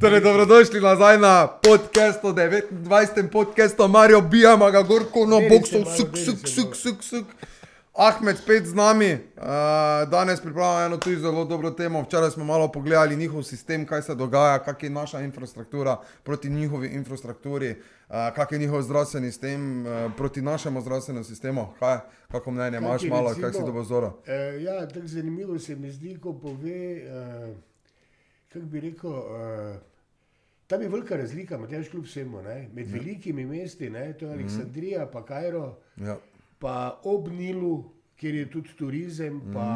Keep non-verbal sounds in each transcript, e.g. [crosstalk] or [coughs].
Torej, dobrodošli nazaj na podkastu, 29. podkastu, Marijo Bijama, ga gorko na se boksu, suk, suk, suk, suk, suk. Ahmed spet z nami, uh, danes pripravljamo eno tudi zelo dobro temo. Včeraj smo malo pogledali njihov sistem, kaj se dogaja, kak je naša infrastruktura proti njihovi infrastrukturi, uh, kak je njihov zdravstveni sistem uh, proti našemu zdravstvenemu sistemu. Kaj, kako mnenje imaš je malo, recimo- kak si to pozoro? Uh, ja, tako zanimivo se mi zdi, ko pove, uh, kako bi rekel, uh, tam je velika razlika, Matjaž kljub vsemu, ne, med velikimi mesti, ne, to je Aleksandrija, pa Kajro, Ja. pa ob Nilu, kjer je tudi turizem, pa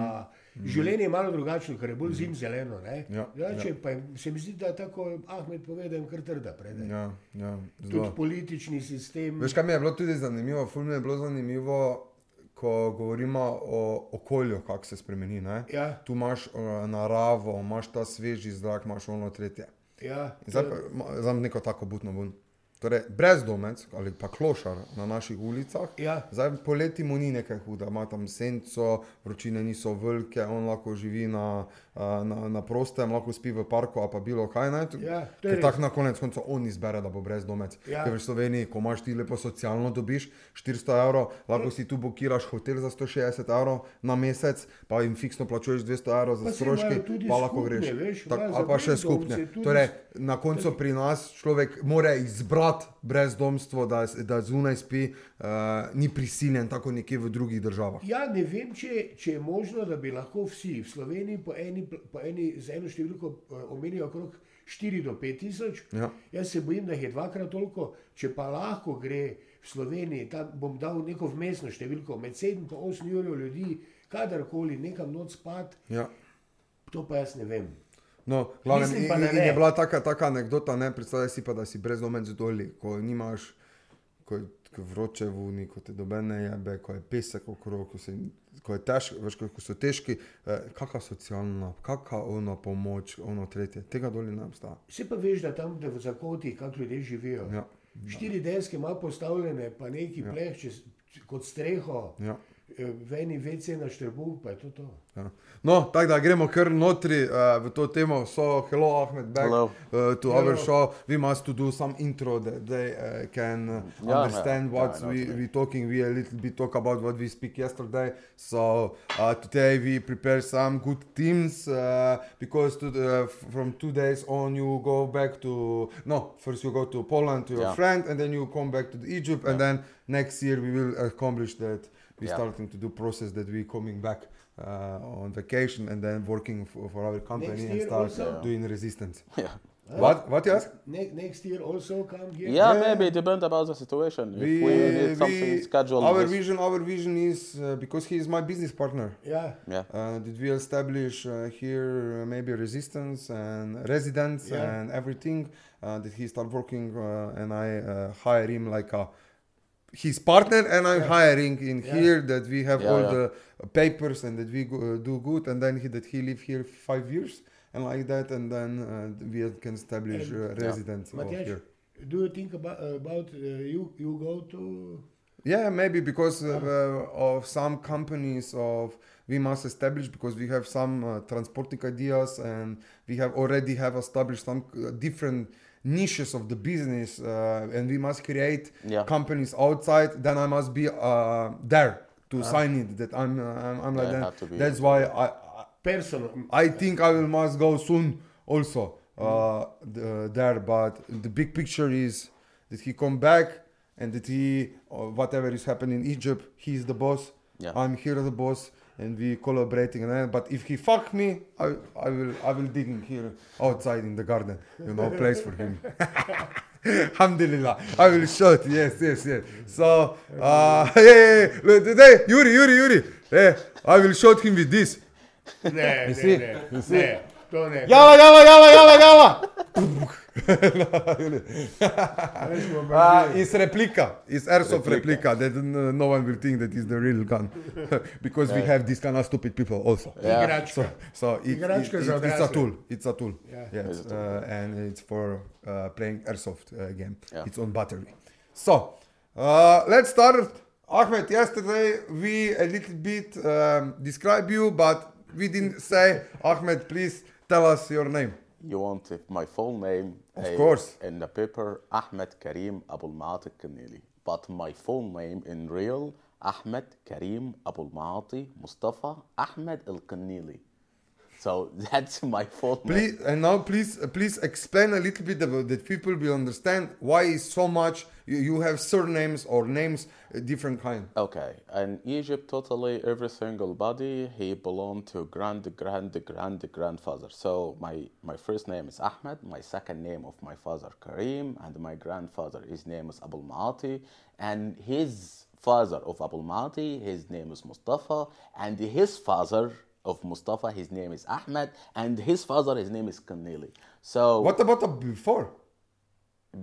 življenje je malo drugačno, ker je bolj zim zeleno. Ne. Ja, Drugače pa je- se mi zdi, da tako Ahmed pove, da jim kar trda prede. Ja, ja, Tudi zelo. politični sistem. Veš, kaj mi je bilo tudi zanimivo, ful mi je bilo zanimivo, ko govorimo o okolju, kako se spremeni. Ne? Ja, Tu imaš uh, naravo, imaš ta sveži zrak, imaš ono tretje. Ja, In Zdaj pa ma- zdaj neko tako butno bun. Torej, brezdomec ali pa klošar na naših ulicah. ja, Zdaj poleti mu ni nekaj huda, ima tam senco, vročine niso velike, on lahko živi na, na, na prostem, lahko spi v parku ali pa bilo kaj. Ne? Ja, Ker tako na konec konca on izbere, da bo brezdomec. Ja. Ker v Sloveniji, ko imaš ti lepo socialno, dobiš 400 evrov, lahko si tu bokiraš hotel za 160 evrov na mesec, pa jim fiksno plačuješ 200 evrov za Pa stroške, pa lahko skupne, greš. veš, Tak, ali pa še skupne. Torej, na koncu pri nas človek mora izbrati brezdomstvo, da, da zunaj spi, uh, ni prisiljen, tako nekje v drugih državah. Ja, ne vem, če, če je možno, da bi lahko vsi v Sloveniji po eni, po eni z eno številko eh, omenijo okrog 4 do 5 tisoč. Ja. Jaz se bojim, da jih je dvakrat toliko. Če pa lahko gre v Sloveniji, tam bom dal neko vmesno številko, med 7 in 8 ur ljudi, kadarkoli nekam noč spat, Ja. to pa jaz ne vem. No, glavnem, Mislim pa, in, in je bila taka, taka anekdota, ne predstavljaj si pa, da si brezdomec doli, ko nimaš, ko je vroče v uni, ko te dobene jebe, ko je pesek okrog, ko, se, ko, je težko, veš, ko, ko so težki, eh, kakšna socialna, kakšna ona pomoč, ono tretje, tega doli ne obstaja. Vse pa veš, da tam da v zakotih, kako ljudje živijo. Ja, Štiri deske ima postavljene, pa neki ja. pleh čez, kot streho, ja. Eh, v eni vece na štrebu, pa je to to. Ja. No, tako da gremo kar notri uh, v to temo. So, hello, Ahmed, back Hello. uh, to Hello. our show. We must do some intro that they uh, can uh, Yeah, understand yeah, what yeah, we what we talking. We a little bit talk about what we speak yesterday. So uh, today we prepare some good themes uh, because to the, from two days on you go back to no first you go to Poland to your Yeah. friend and then you come back to Egypt and then next year we will accomplish that. We Yeah. starting to do process that we coming back uh, on vacation and then working for, for our company and start also? doing resistance. [laughs] Yeah. What? What you ask? Ne- next year also come here. Yeah, Yeah. maybe it depends about the situation. If We, we, something scheduled. our this- vision, our vision is uh, because he is my business partner. Yeah. Yeah. Uh, did we establish uh, here uh, maybe resistance and residence Yeah. and everything? Uh, that he start working uh, and I uh, hire him like a his partner and I'm Yeah. hiring in Yeah. here that we have Yeah, all yeah. the papers and that we go, uh, do good and then he, that he live here five years and like that and then uh, we can establish And- uh, residence of Matjaž, here. do you think about, about uh, you, you go to... Yeah, maybe because uh, Ah. uh, of some companies of we must establish because we have some uh, transporting ideas and we have already have established some uh, different niches of the business uh, and we must create Yeah. companies outside. Then I must be uh, there to Ah. sign it. That I'm uh, I'm, I'm like that. have to be- That's why I. I Personal. I think I will must go soon also uh, the, there, but the big picture is that he come back and that he uh, whatever is happening in Egypt, he's the boss. Yeah. I'm here the boss, and we collaborating. And then, but if he fuck me, I, I will I will dig here outside in the garden, you know, place for him. [laughs] Alhamdulillah, I will shot. Yes, yes, yes. So, uh, [laughs] hey, hey, hey, today, Yuri, Yuri, Yuri. Hey, I will shoot him with this. Ne, ne, see? ne, You see? Ne, to ne. Jala, jala, jala, jala, jala. Veš, bomo Uh, [laughs] bili- it's replica. It's airsoft replica. That uh, no one will think that is the real gun, [laughs] because we have this kind of stupid people also. Yeah. Igračka. So it, it, Igračka it, za it's a tool. It's a tool. Yeah. Yes, It's uh, and it's for uh, playing airsoft uh, game. Yeah. It's on battery. So uh, let's start. Ahmed, yesterday we a little bit um, describe you, but we didn't say Ahmed. Please tell us your name. you want my full name? Of uh, course. In the paper, Ahmed Karim Abul Maati Kanili. But my full name in real, Ahmed Karim Abul Maati Mustafa Ahmed Al Kanili. So [laughs] that's my name. Please, and now please, uh, please explain a little bit about that people will understand why is so much. You, you have surnames or names uh, different kind. Okay, in Egypt, totally every single body he belonged to grand grand grand grandfather. So my my first name is Ahmed, my second name of my father Karim, and my grandfather his name is Abul Maati, and his father of Abul Maati his name is Mustafa, and his father of Mustafa his name is Ahmed, and his father his name is Kanili. So What about the before?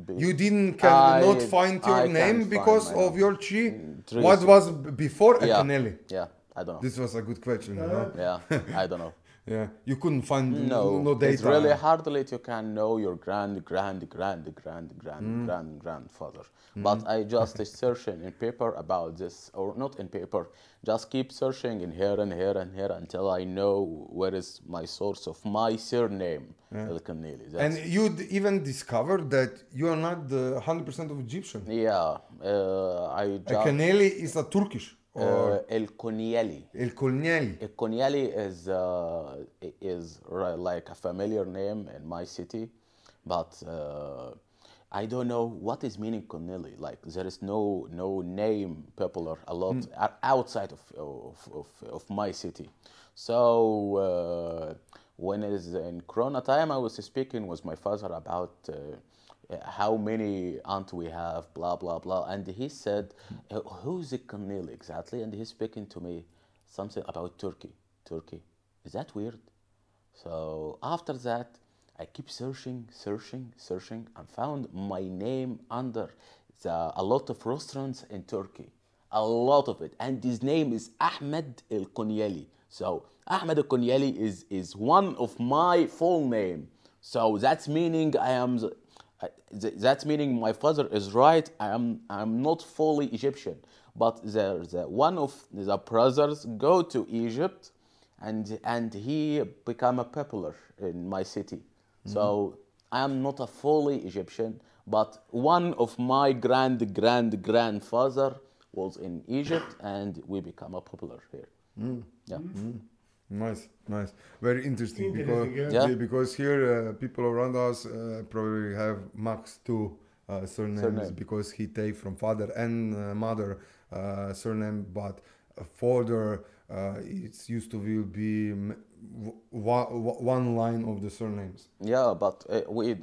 be- You didn't I- cannot find your I name because of name. your mm, tree. What was before yeah, Akaneli? yeah, I don't know. This was a good question. You know? yeah, I don't know. Yeah, you couldn't find No, no data. it's really hardly you can know your grand, grand, grand, grand, grand, Mm. grand, grandfather. But I just [laughs] searching in paper about this, or not in paper, just keep searching in here and here and here until I know where is my source of my surname, El Kanili. And you even discovered that you are not the 100% of Egyptian. yeah, uh, I just Akaneli is a Turkish or uh, El Konieli. El Kolnieli. Konyali is uh, is like a familiar name in my city, but uh, I don't know what is meaning Konyali. Like there is no no name popular a lot o- outside of, of, of, of my city. So uh, when is in Corona time, I was speaking with my father about. How many aunt we have, blah blah blah, and he said, "Who's Kanil exactly?" And he's speaking to me something about Turkey. Turkey, is that weird? So after that, I keep searching, searching, searching, and found my name under the, a lot of restaurants in Turkey, a lot of it, and his name is Ahmed El Konyeli. So Ahmed El Konyeli is is one of my full name. So that's meaning I am. the- th- that's meaning my father is right. I am I'm not fully Egyptian, but the, the one of the brothers go to Egypt, and and he become a popular in my city. Mm-hmm. So I am not a fully Egyptian, but one of my grand grand grandfather was in Egypt, and we become a popular here. Mm. Yeah. Mm. Nice, nice, very interesting. Because Interesting, yeah. because here uh, people around us uh, probably have max two uh, surnames Surname. because he take from father and uh, mother uh, surname, but uh, father uh, it's used to will be m- w- wa- wa- one line of the surnames. Yeah, but uh, we uh,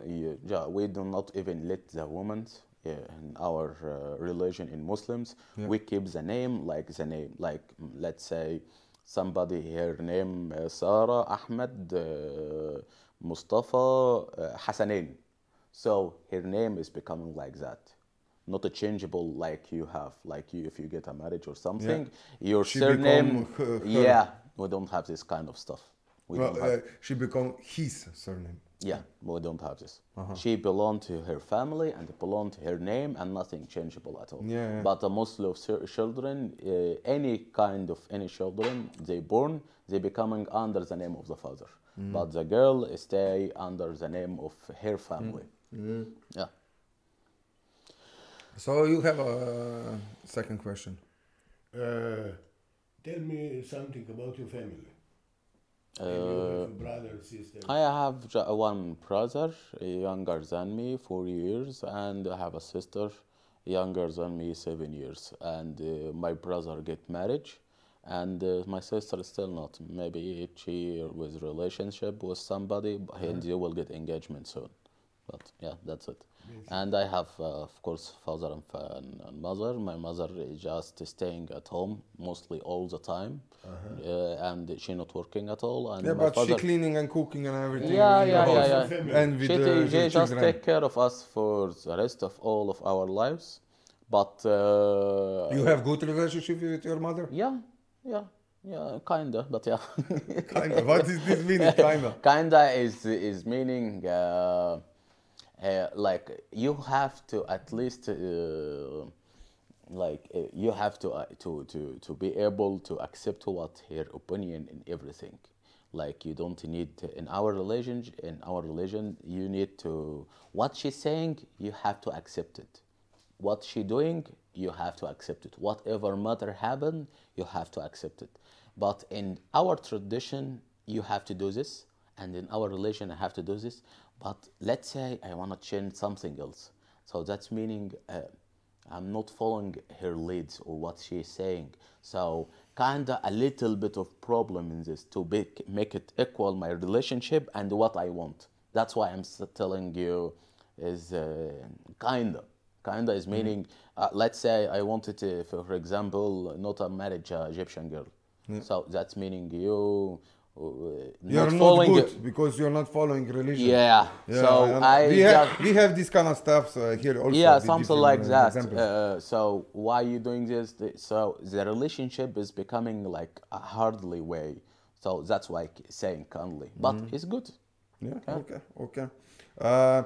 yeah, we do not even let the women in our uh, religion in Muslims. We keep the name like the name, like let's say somebody her name uh, Sarah Ahmed uh, Mustafa uh, Hassanin. So her name is becoming like that. Not a changeable like you have, like you if you get a marriage or something. Your She surname, become her- her. yeah, we don't have this kind of stuff. We Well, uh, she become his surname. Yeah, we don't have this. Uh-huh. She belonged to her family and belonged to her name and nothing changeable at all. Yeah, yeah. But uh, Muslim ch- children, uh, any kind of any children, they born, they becoming under the name of the father. Mm. But the girl stay under the name of her family. Mm. Yeah. So you have a second question. Uh, tell me something about your family. Uh, have a brother, sister. I have one brother uh, younger than me, four years, and I have a sister younger than me, seven years. And uh, my brother get married, and uh, my sister still not. Maybe she with relationship with somebody, b- and they will get engagement soon. But yeah, that's it. And I have, uh, of course, father and, fa- and and mother. My mother is just staying at home mostly all the time, uh, and she not working at all. And Yeah, but father, she cleaning and cooking and everything. yeah, yeah, yeah, yeah. And with She, the, ta- the just children. take care of us for the rest of all of our lives. But uh, You have good relationship with your mother? yeah, yeah, yeah, kinda, but yeah, Kinda. what is this meaning? [laughs] Kinda. kinda is is meaning uh, uh, like you have to at least. Uh, like uh, you have to, uh, to to to be able to accept what her opinion in everything Like you don't need to, in our religion. In our religion, you need to what she's saying. You have to accept it. What she doing, you have to accept it. Whatever matter happen, you have to accept it. But in our tradition, you have to do this, and in our religion, I have to do this. But let's say I want to change something else. So that's meaning uh, I'm not following her leads or what she's saying. So kinda a little bit of problem in this to be, make it equal my relationship and what I want. That's why I'm telling you is uh, kinda. Kinda is meaning, uh, let's say I wanted to, for example, not a marriage uh, Egyptian girl. So that's meaning you uh, You're not, following good it. because you're not following religion. Yeah. so and I we, have, just we have this kind of stuff uh, here also. yeah something like uh, that uh, so why are you doing this so the relationship is becoming like a hardly way so that's why I saying kindly but Mm-hmm. it's good Yeah. Okay. Okay. Uh,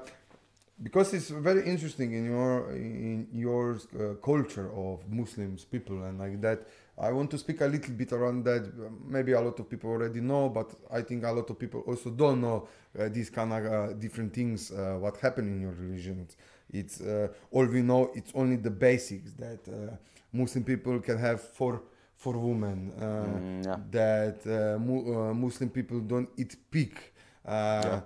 because it's very interesting in your in your uh, culture of Muslims people and like that. I want to speak a little bit around that. Maybe a lot of people already know, but I think a lot of people also don't know uh, these kind of uh, different things. Uh, what happen in your religions? It's uh, all we know. It's only the basics that uh, Muslim people can have for for women. Uh, Mm, yeah. That uh, mu- uh, Muslim people don't eat pig. Uh, Yeah.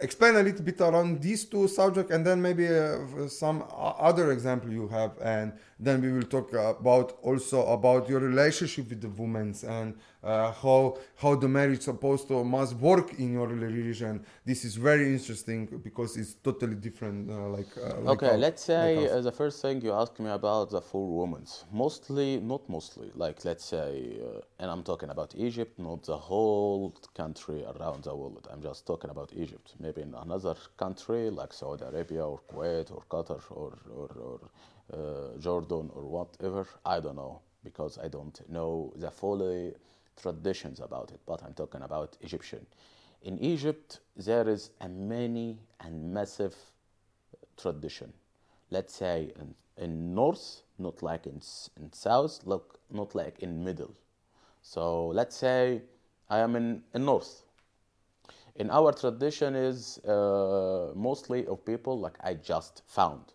Explain a little bit around these two subjects and then maybe uh, some other example you have and then we will talk about also about your relationship with the women and uh, how how the marriage supposed to must work in your religion. This is very interesting because it's totally different uh, like, uh, like okay our- let's say like uh, the first thing you asked me about the four women. Mostly not mostly like let's say uh, and i'm talking about egypt not the whole country around the world. I'm just talking about egypt. Maybe in another country like saudi arabia or kuwait or qatar or, or, or uh, jordan or whatever. I don't know because i don't know the full traditions about it but i'm talking about egyptian in egypt there is a many and massive tradition. Let's say in, in north, not like in, in south, look, not like in middle. So let's say I am in, in north. In our tradition is uh, mostly of people like I just found,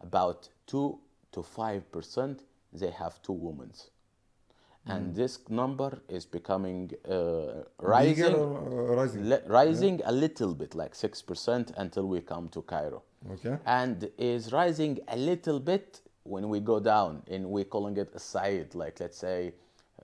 about two to five percent they have two women, and this number is becoming uh, rising. or, uh, rising? Le- rising a little bit, like 6% until we come to Cairo. okay. And is rising a little bit when we go down, and we're calling it a side, like let's say,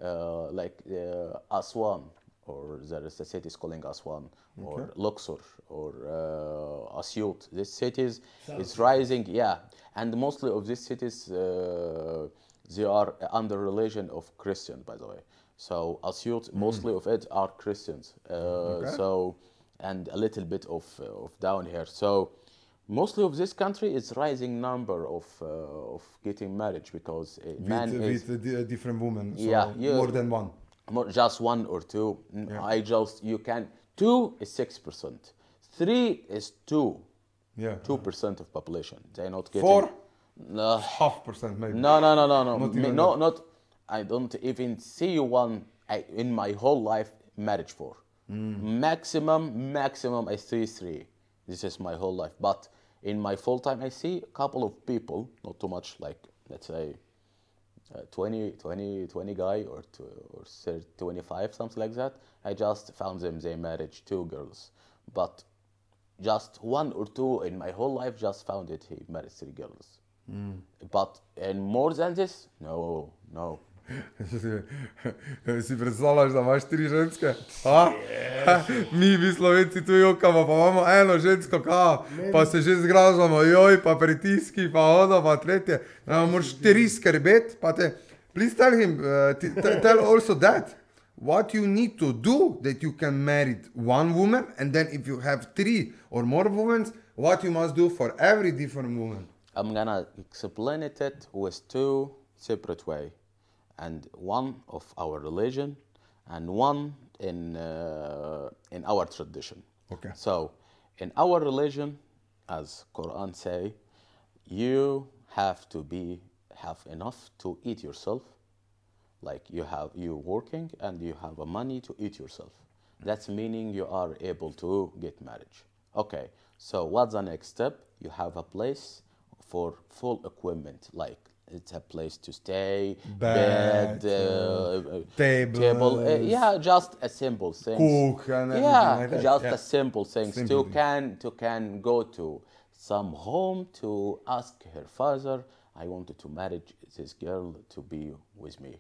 uh, like uh, Aswan, or there is a city is calling Aswan, or Luxor, or uh, Asyut. These cities is rising, yeah. And mostly of these cities, uh, they are under religion of Christian, by the way. So Asyut, mostly of it are Christians. Uh, Okay. So and a little bit of uh, of down here. So mostly of this country is rising number of uh, of getting marriage because a with, man is with a different woman so Yeah, you- more than one more, just one or two. Yeah. I just you can two is six percent, three is two, yeah two percent of population. They're not getting Four? No, half percent maybe no, no, no, no, no. Not Me- no, not. I don't even see one I, in my whole life marriage for. Hmm. Maximum, maximum, I see three. This is my whole life. But in my full time, I see a couple of people, not too much, like let's say uh, 20, 20, 20 guy or, two, or 30, 25, something like that. I just found them, they married two girls. But just one or two in my whole life just found it, he married three girls. But and more than this, no, no. [laughs] si predstavljaš, da imaš tri ženske? A? Mi, vi slovenci tu jokamo, pa imamo eno žensko, kao, pa se že zgražamo, joj, pa pritiski, pa ono, pa tretje. No, moraš tri skrbeti, pa te. Please tell him, uh, tell also that. What you need to do that you can marry one woman, and then if you have three or more women, what you must do for every different woman. I'm gonna explain it it with two separate way, and one of our religion, and one in uh, in our tradition. Okay. So, in our religion, as Quran say, you have to be have enough to eat yourself. Like you have you working and you have a money to eat yourself. That's meaning you are able to get marriage. Okay, so what's the next step? You have a place for full equipment, like it's a place to stay, Bed, bed, uh, uh, tables. table. uh, yeah, just a simple thing. Cook and yeah, like just yeah. a simple things Simple to can to can go to some home to ask her father. I wanted to marry this girl to be with me.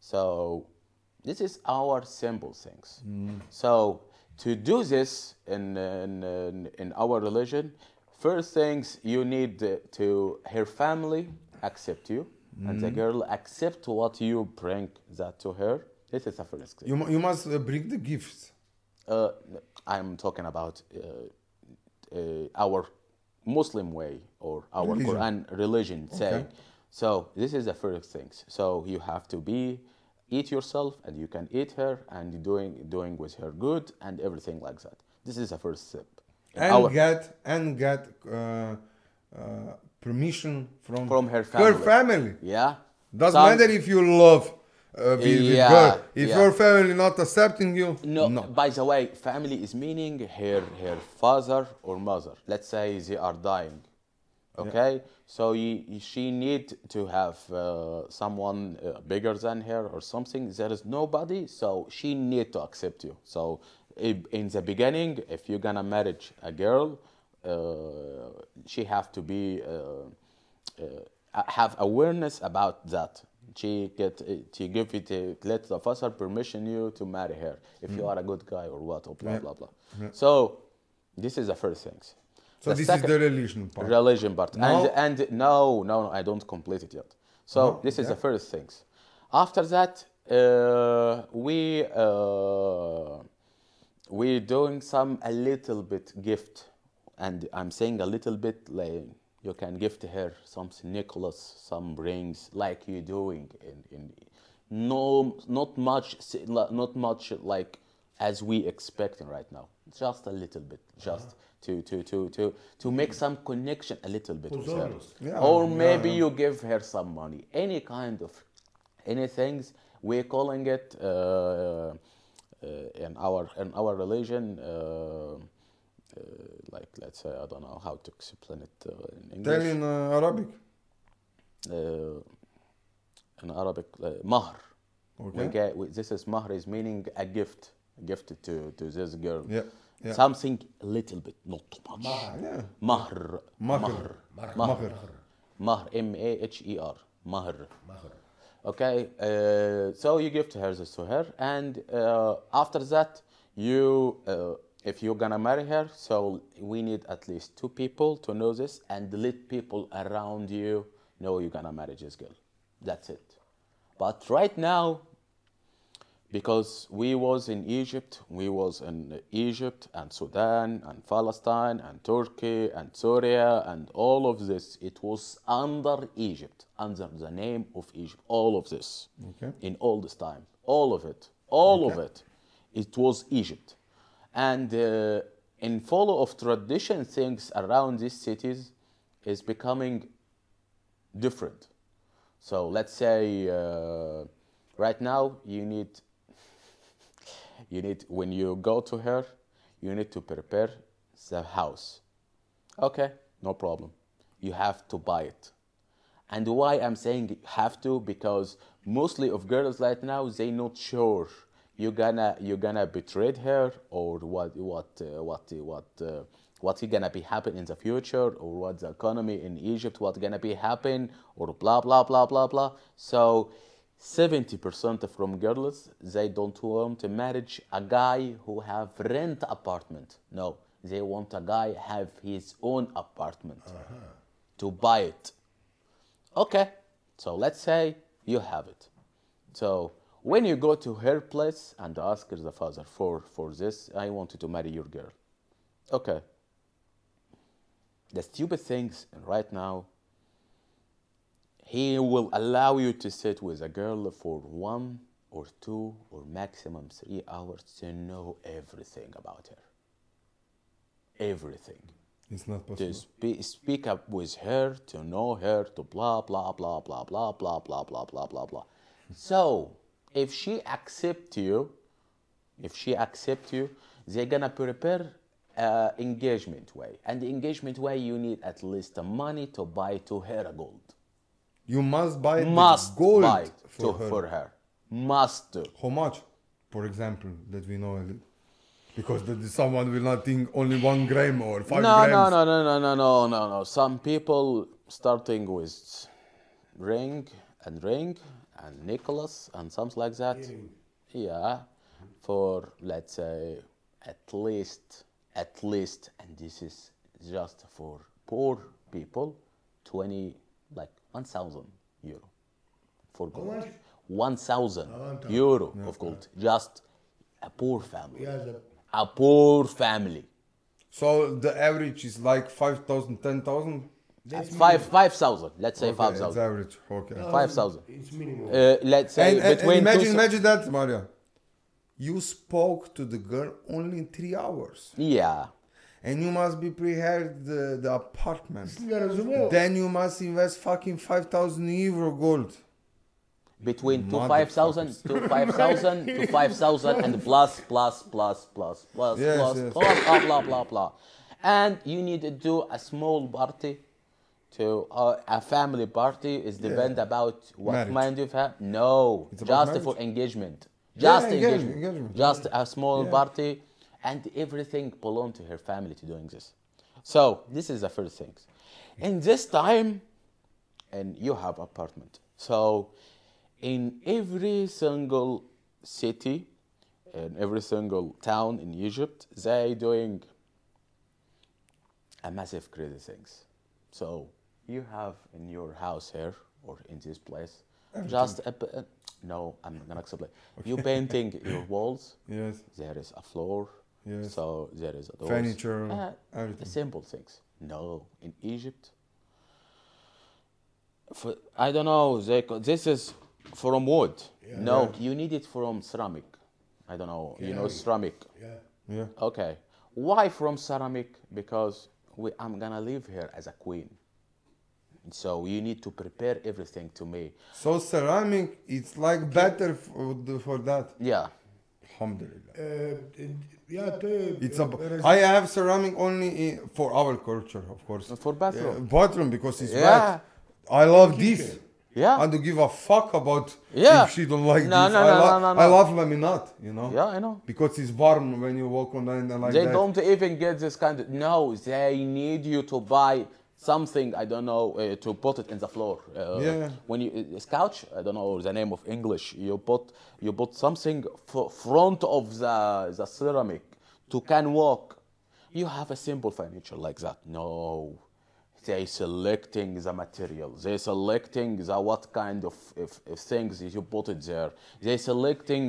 So this is our simple things. Mm. So to do this in, in, in our religion, first things you need to her family accept you and Mm. the girl accept what you bring that to her. This is the first thing. You, you must uh, bring the gifts. Uh, I'm talking about uh, uh, our Muslim way or our Religion. Quran religion saying. So this is the first things. So you have to be eat yourself and you can eat her and doing doing with her good and everything like that. This is the first step. And our- get and get uh, uh, permission from From her Her family. family. yeah. Doesn't Some- matter if you love uh, with, Yeah, girl. If yeah. your family not accepting you, No, no. by the way, family is meaning her her father or mother. Let's say they are dying. Okay, so y she need to have uh, someone uh, bigger than her or something. There is nobody, so she need to accept you. So in the beginning, if you're gonna marry a girl, uh, she have to be uh, uh, have awareness about that. She get uh, she give it uh, let the father permission you to marry her if you are a good guy or what or blah Yeah. blah blah. So this is the first things. So The this second- is the religion part. religion part No. and and no no no I don't complete it yet. So No, this is yeah. the first things. After that, uh, we uh, we doing some a little bit gift, and I'm saying a little bit like you can gift her some Nicholas, some rings, like you're doing in in no not much not much like as we expecting right now. Just a little bit, just. To, to, to, to, to make some connection a little bit with her. Yeah, or maybe yeah. you give her some money any kind of any things we're calling it uh, uh, in our in our religion uh, uh, like let's say I don't know how to explain it uh, in Tell English in uh, Arabic. uh, in Arabic uh, mahr Okay. get this is mahr is meaning a gift a gift to to this girl Yeah. Yeah. something a little bit not too much Yeah. mahr Mahr. mahr Mahr. mahr m a h e r mahr Macher. Okay, uh, so you give to her this to her, and uh, after that, you, uh, if you're gonna marry her, so we need at least two people to know this, and let people around you know you're gonna marry this girl. That's it. But right now, because we was in Egypt, we was in Egypt and Sudan and Palestine and Turkey and Syria and all of this, it was under Egypt, under the name of Egypt, all of this, Okay. in all this time, all of it, all of it, it was Egypt, and uh, in follow of tradition, things around these cities is becoming different. So let's say uh, right now you need you need when you go to her, you need to prepare the house. Okay, no problem. You have to buy it. And why I'm saying have to because mostly of girls right now they not sure you're gonna you're gonna betray her or what what uh, what what uh, what's gonna be happen in the future or what the economy in Egypt what gonna be happen or blah blah blah blah blah. So 70% from girls they don't want to marriage a guy who have rent apartment. No, they want a guy have his own apartment uh-huh. to buy it. Okay, so let's say you have it. So when you go to her place and ask her the father for for this, I wanted to marry your girl. Okay. The stupid things right now, he will allow you to sit with a girl for one or two or maximum three hours to know everything about her. Everything It's not to possible. spe- speak up with her, to know her, to blah blah blah blah blah blah blah blah blah blah blah. So if she accepts you, if she accept you, they're gonna prepare uh, engagement way, and the engagement way you need at least the money to buy to her a gold. You must buy the Must gold buy for to, her. for her. Must do. How much, for example, that we know? Because that someone will not think only one gram or five no, grams. no, no, no, no, no, no, no, no. Some people starting with ring and ring and Nicholas and something like that. Yeah, for let's say at least, at least, and this is just for poor people, twenty like one thousand euro for gold. much? One thousand 1,000. euro of gold, just a poor family. Yeah, the, A poor family. So the average is like 5,000, 10,000? that's Five five thousand. Let's say Okay, five It's thousand. average. Okay. minimum. Five thousand. It's minimum. Uh, let's say and, and- and between imagine, two, imagine that, Maria. You spoke to the girl only in three hours. Yeah. And you must be prepared the, the apartment. Then you must invest fucking 5,000 euro gold. Between two five thousand to five thousand to five thousand and plus plus plus plus plus Yes, plus yes. plus blah blah blah blah. And you need to do a small party to uh, a family party is depend about what Marriage. mind you have. No, It's about just for engagement. Just engagement, engagement. engagement. Just a small Yeah. party and everything belong to her family to doing this. So this is the first thing. In this time, and you have apartment. So in every single city, in every single town in Egypt, they doing a massive crazy things. So you have in your house here or in this place just a, uh, no, I'm gonna explain. You painting your walls. [laughs] Yes. There is a floor. Yes. So there is a doors. Furniture, Uh, everything. the simple things. No, in Egypt. For, I don't know. They, this is from wood. no, you need it from ceramic. I don't know. You know ceramic. Yeah. Yeah. Okay. Why from ceramic? Because we, I'm gonna live here as a queen. So you need to prepare everything to me. So ceramic, it's like better for, for that. Yeah. Alhamdulillah. Uh, ja, to. It's a, raz- I have ceramic only in, for our culture, of course. For bathroom. Yeah, bathroom because it's Yeah. wet. I love this. Yeah. I don't give a fuck about Yeah. if she don't like No, this. no, I, no, lo- no, no, I no. love laminate, you know. Yeah, I know. Because it's warm when you walk on and like they that. don't even get this kind of no they need you to buy something i don't know uh, to put it in the floor. Uh, Yeah. when you it's couch i don't know the name of english you put you put something f- front of the the ceramic to can walk. You have a simple furniture like that. No. They selecting the material. They selecting the what kind of, of, of things you put it there. They selecting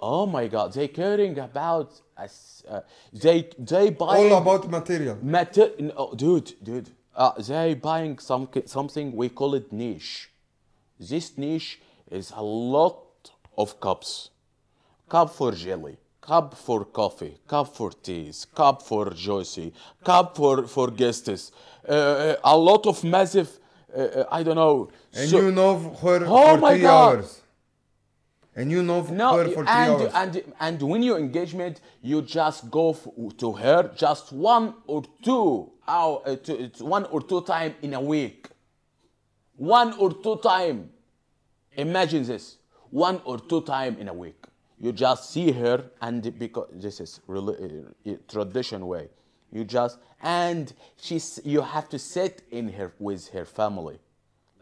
Oh my God! They caring about Uh, they they buying All about material. mater- no, dude, dude. Uh, they buying some something we call it niche. This niche is a lot of cups. Cup for jelly, cup for coffee, cup for teas, cup for juicy, cup for for guests. Uh, a lot of massive. Uh, uh, I don't know. And so- you know her Oh for my three God. hours. And you know No, her for three and, hours. and and when you engagement, you just go f- to her just one or two hour, uh, to, it's one or two time in a week. One or two time. Imagine this. One or two time in a week. You just see her, and because this is reli- uh, uh, tradition way, you just and she's you have to sit in her with her family.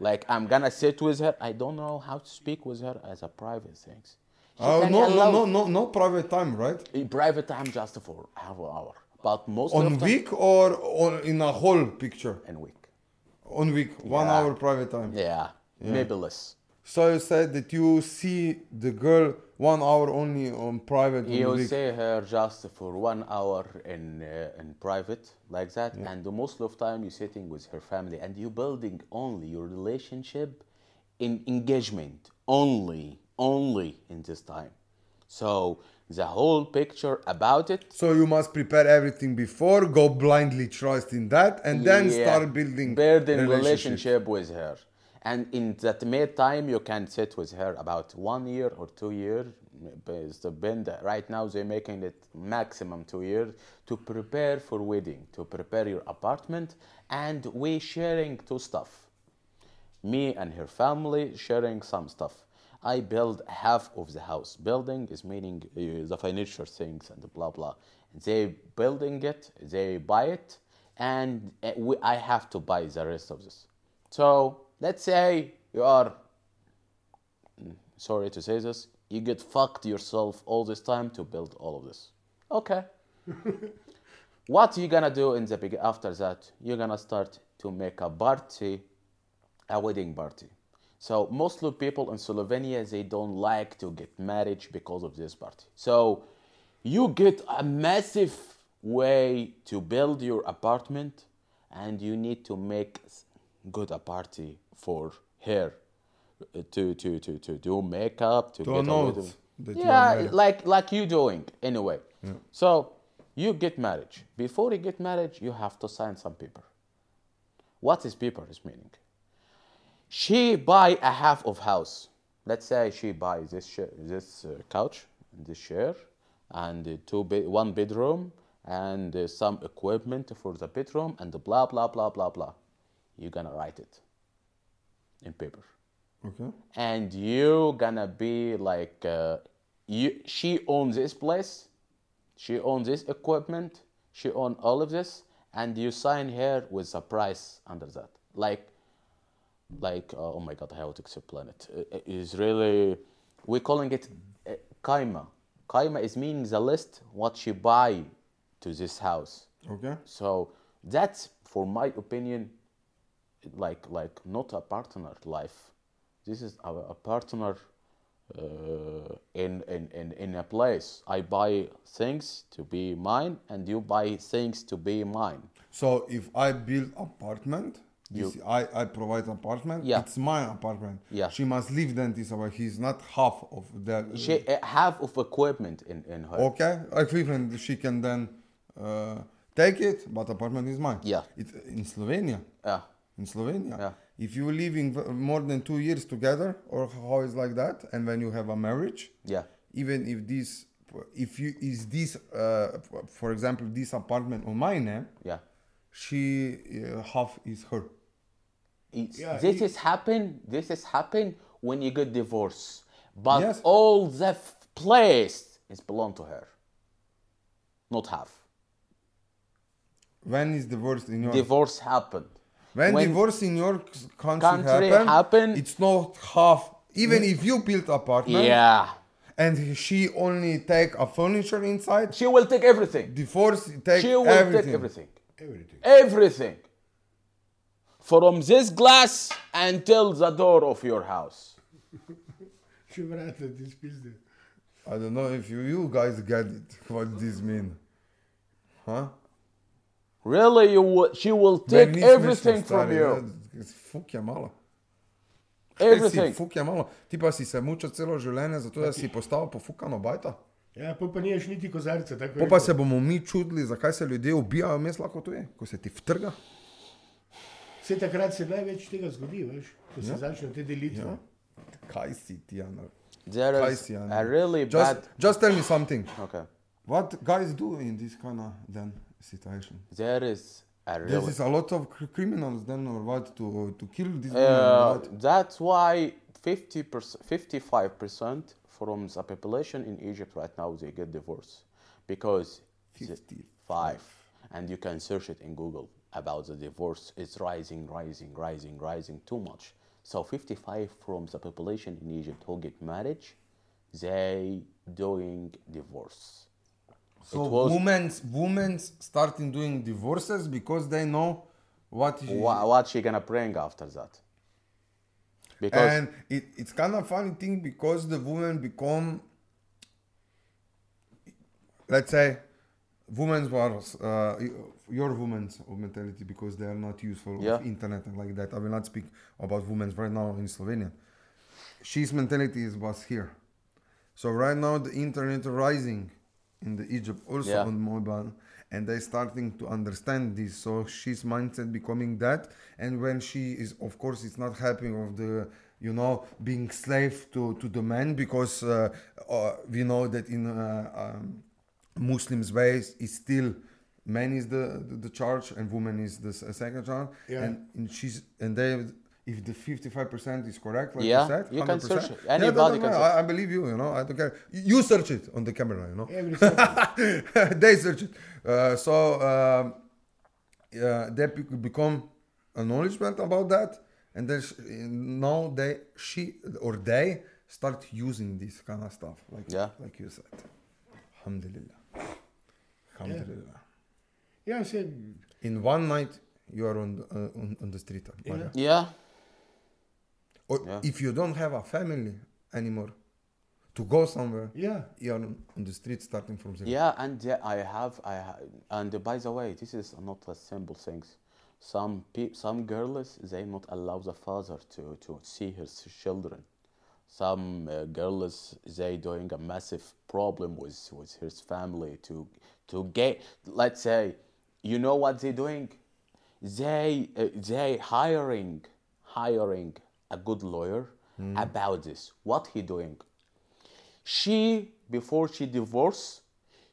Like I'm gonna sit with her. I don't know how to speak with her as a private things. Oh can no, no, no, no, no private time, right? In private time just for half an hour, but most On of the week or on, in a whole picture? and week. On week, one Yeah. hour private time. Yeah, maybe less. So you said that you see the girl one hour only on private You see her just for one hour in uh, in private like that, and the most of time you're sitting with her family, and you're building only your relationship in engagement only, only in this time. So the whole picture about it So you must prepare everything before, go blindly trust in that, and then Yeah, start building building relationship. relationship with her. And in that mid time, you can sit with her about one year or two years, It's the that right now they're making it maximum two years to prepare for wedding, to prepare your apartment, and we sharing two stuff. Me and her family sharing some stuff. I build half of the house. Building is meaning uh, the furniture things and blah blah. They building it, they buy it, and uh, we, I have to buy the rest of this. So let's say you are mm, sorry to say this, you get fucked yourself all this time to build all of this. Okay. [laughs] what are you gonna do in the big after that? You're gonna start to make a party, a wedding party. So mostly people in Slovenia they don't like to get married because of this party. So you get a massive way to build your apartment and you need to make good a party for her uh, to to to to do makeup to To get a yeah like like you doing anyway. So you get married before you get married you have to sign some paper. What is paper is meaning? She buy a half of house. Let's say she buy this sh- this uh, couch this chair and two be- one bedroom and uh, some equipment for the bedroom and the blah blah blah blah blah. You're gonna write it in paper. Okay. and you gonna be like uh, you she owns this place she owns this equipment she owns all of this and you sign here with a price under that. Like like uh, oh my god how to explain it. Uh, it is really we're calling it uh, kaima. Kaima is meaning the list what she buy to this house. Okay. so that's for my opinion like like not a partner life this is a, a partner uh, in, in, in, in a place i buy things to be mine and you buy things to be mine So if I build apartment, You- this, I, I provide apartment. Yeah. It's my apartment. Yeah. She must live then this way. He's not half of the. she uh, have of equipment in, in her Okay, equipment she can then uh, take it, but apartment is mine. Yeah. It in Slovenia. yeah In Slovenia. Yeah. If you living v- more than two years together, or how is like that, and when you have a marriage, yeah even if this, if you is this, uh, for example, this apartment on my name, yeah she uh, half is her. It's, Yeah, this it- is happen this is happen when you get divorced but Yes. all the f- place is belong to her not half When is divorce in your divorce happened when, when- divorce in your country, Country happen, happen- it's not half. Even if you build apartment, yeah and she only take a furniture inside, she will take everything divorce take she will everything. take everything Everything. everything from this glass until the door of your house Še vrata ti spizde. I don't know if you, you guys get it, what this mean. Huh? Really you will, she will take ni everything smešno, from you ja, Fuk je malo. Everything fuk je malo. Ti pa si se mučil celo življenje, zato da si postal pofukano bajta. Ja, pa pa niješ niti kozarca. Pa rekel. se bomo mi čudili, zakaj se ljudje ubijajo, mes lahko to je, ko se ti vtrga. Vse takrat se največ tega zgodi, veš, ko se Ja. začnejo te delitve. Ja. Kaj si ti, Jan? there Kaj si, Jan? a really Just, bad just tell me something. okay What guys do in this kind of then situation? there is a There really is a lot of cr- criminals then or what to to kill this Uh. That's why 50 55% from the population in Egypt right now they get divorced because the- 55. and you can search it in Google about the divorce it's rising rising rising rising too much so 55 from the population in Egypt who get married they doing divorce So women's women's starting doing divorces because they know what is Wha- what she gonna bring after that. Because and it, it's kind of funny thing because the women become let's say women's wars uh, your women's mentality because they are not useful Yeah. of internet and like that. I will not speak about women's right now in slovenia. She's mentality is was here. So right now the internet rising in the egypt also Yeah. on mobile and they starting to understand this so she's mindset becoming that and when she is of course it's not happy of the you know, being slave to, to the man because uh, uh, we know that in uh, um, Muslims' ways is still man is the, the, the charge and woman is the second charge. Yeah. And, and she's and they if the 55% is correct, like Yeah, you said, you can 100%, search it. yeah, Anybody doesn't can search I, I believe you, you know, I don't care. You search it on the camera, you know. Every [laughs] they search it. Uh, so um, yeah, they bec- become acknowledgement about that, and then sh- now they she or they start using this kind of stuff, like Yeah. like you said. Alhamdulillah. Alhamdulillah. yeah, I said, In one night, you are on the, uh, on, on the street. Maria. Yeah. Or Yeah. if you don't have a family anymore to go somewhere, yeah, you are on, on the street starting from zero. Yeah, and yeah, I have, I ha- and uh, by the way, this is not a simple things. Some pe- some girls they not allow the father to to see his children. Some uh, girls they doing a massive problem with with his family to to get. Let's say, you know what they doing? They uh, they hiring hiring a good lawyer hmm. about this. What he doing? she before she divorce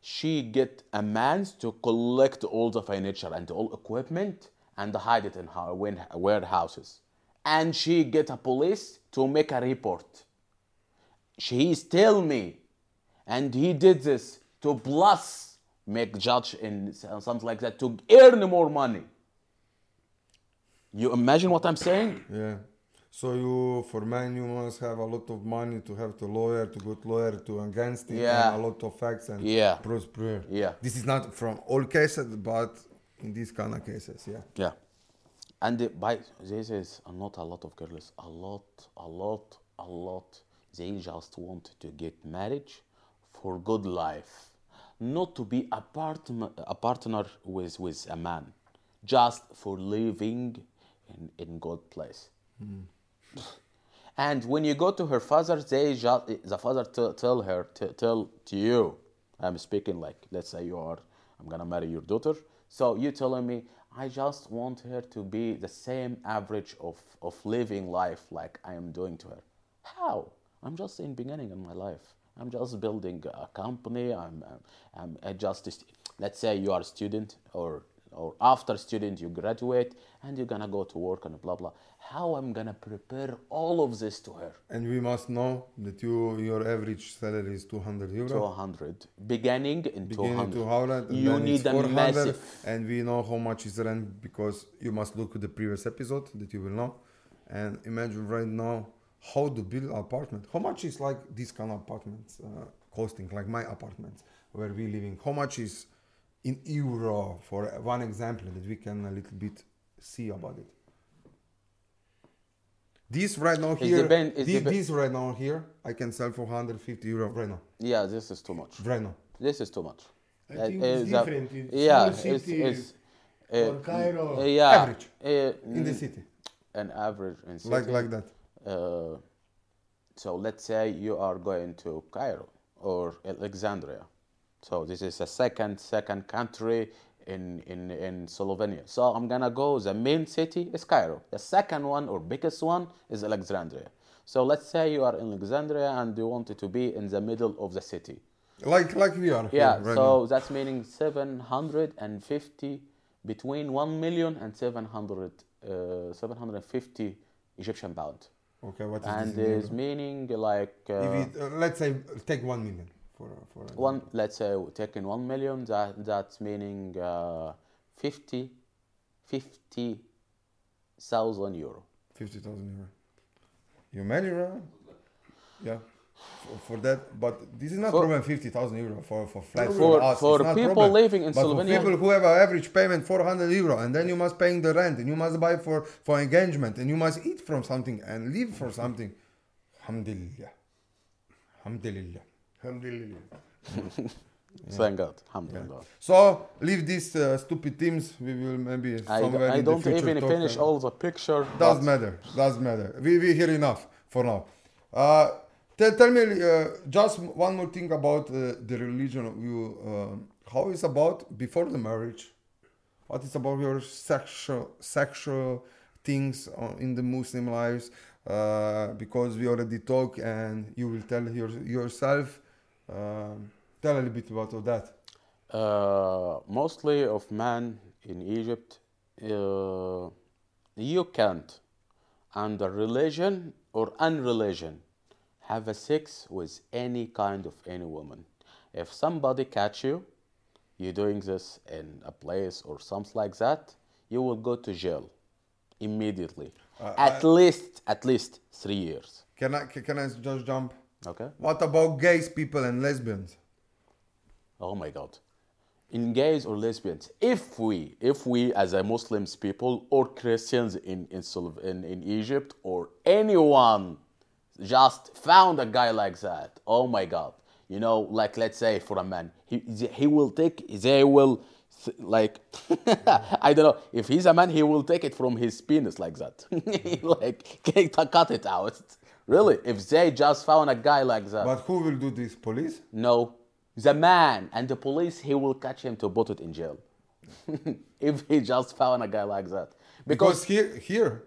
she get a man to collect all the furniture and all equipment and hide it in her win- warehouses and she get a police to make a report she tell me and he did this to plus make judge in something like that to earn more money you imagine what i'm saying Yeah. So you, for man, you must have a lot of money to have the lawyer, to go to lawyer to against it, Yeah. and a lot of facts and Yeah. pros. Yeah. This is not from all cases, but in these kind of cases, yeah. Yeah. And the, by this is not a lot of girls, a lot, a lot, a lot. They just want to get married for good life, not to be a partner, a partner with with a man, just for living in in good place. Hmm. And when you go to her father, they just, the father t- tell her, t- tell to you, I'm speaking like, let's say you are, I'm gonna marry your daughter. So you telling me, I just want her to be the same average of, of living life like I am doing to her. How? I'm just in beginning in my life. I'm just building a company. I'm, I'm, I'm just, let's say you are a student or or after student you graduate and you're gonna go to work and blah blah how i'm gonna prepare all of this to her And we must know that you your average salary is 200 euro. 200 beginning in Beginning 200 to Holland, and you need a massive and we know how much is rent because you must look at the previous episode that you will know, and imagine right now how to build apartment. How much is like this kind of apartments uh, costing, like my apartments where we living? How much is in euro for one example that we can a little bit see about it? This right now here, depend- this, depe- this right now here, I can sell for 150 euro right now. yeah this is too much Right now. this is too much I Uh, think uh, it's the- different. In yeah small it's, city it's or Cairo. uh, yeah Average. uh, In the city, an average in city, like like that. uh, so let's say you are going to Cairo or Alexandria. So this is a second second country in, in, in Slovenia. So I'm gonna go. The main city is Cairo. The second one or biggest one is Alexandria. So let's say you are in Alexandria and you want it to be in the middle of the city. Like like we are. Yeah. right so that's meaning 750 between 1 million and 700 uh, 750 Egyptian pound. Okay, what is and this? is meaning like uh, if it, uh, let's say take one million for for one let's say we're taking 1 million that that's meaning uh, 50 50,000 euro fifty thousand euro. You imagine, right? Yeah. For, for that, but this is not For- problem. Fifty thousand euro for for flat For- us, for people problem. living in but Slovenia- for people who have an average payment four hundred euro, and then you must paying the rent, and you must buy for for engagement, and you must eat from something and live for something. Alhamdulillah. Alhamdulillah. Alhamdulillah. thank god alhamdulillah So leave these uh, stupid teams. We will maybe I, somewhere I in don't even finish all the picture Doesn't but- matter. Doesn't matter. We we hear enough for now. Uh, tell, tell me uh, just one more thing about uh, the religion of you. Uh, how is about before the marriage? What is about your sexual sexual things in the Muslim lives? uh, because we already talk and you will tell your, yourself. Um tell a little bit about all that. Uh, mostly of men in Egypt, uh, you can't, under religion or unreligion, have a sex with any kind of any woman. If somebody catch you, you doing this in a place or something like that, you will go to jail immediately. at least, at least three years. Can I can I just jump? Okay. What about gays people and lesbians? Oh my God. In gays or lesbians, if we, if we as a Muslims people or Christians in, in, in, in Egypt or anyone just found a guy like that, oh my God. You know, like let's say for a man, he, he will take, they will, th- like, [laughs] I don't know, if he's a man, he will take it from his penis like that. [laughs] like, [laughs] cut it out. Really, if they just found a guy like that. But who will do this? Police? No, the man and the police, he will catch him to put it in jail. [laughs] if he just found a guy like that. Because Because, here here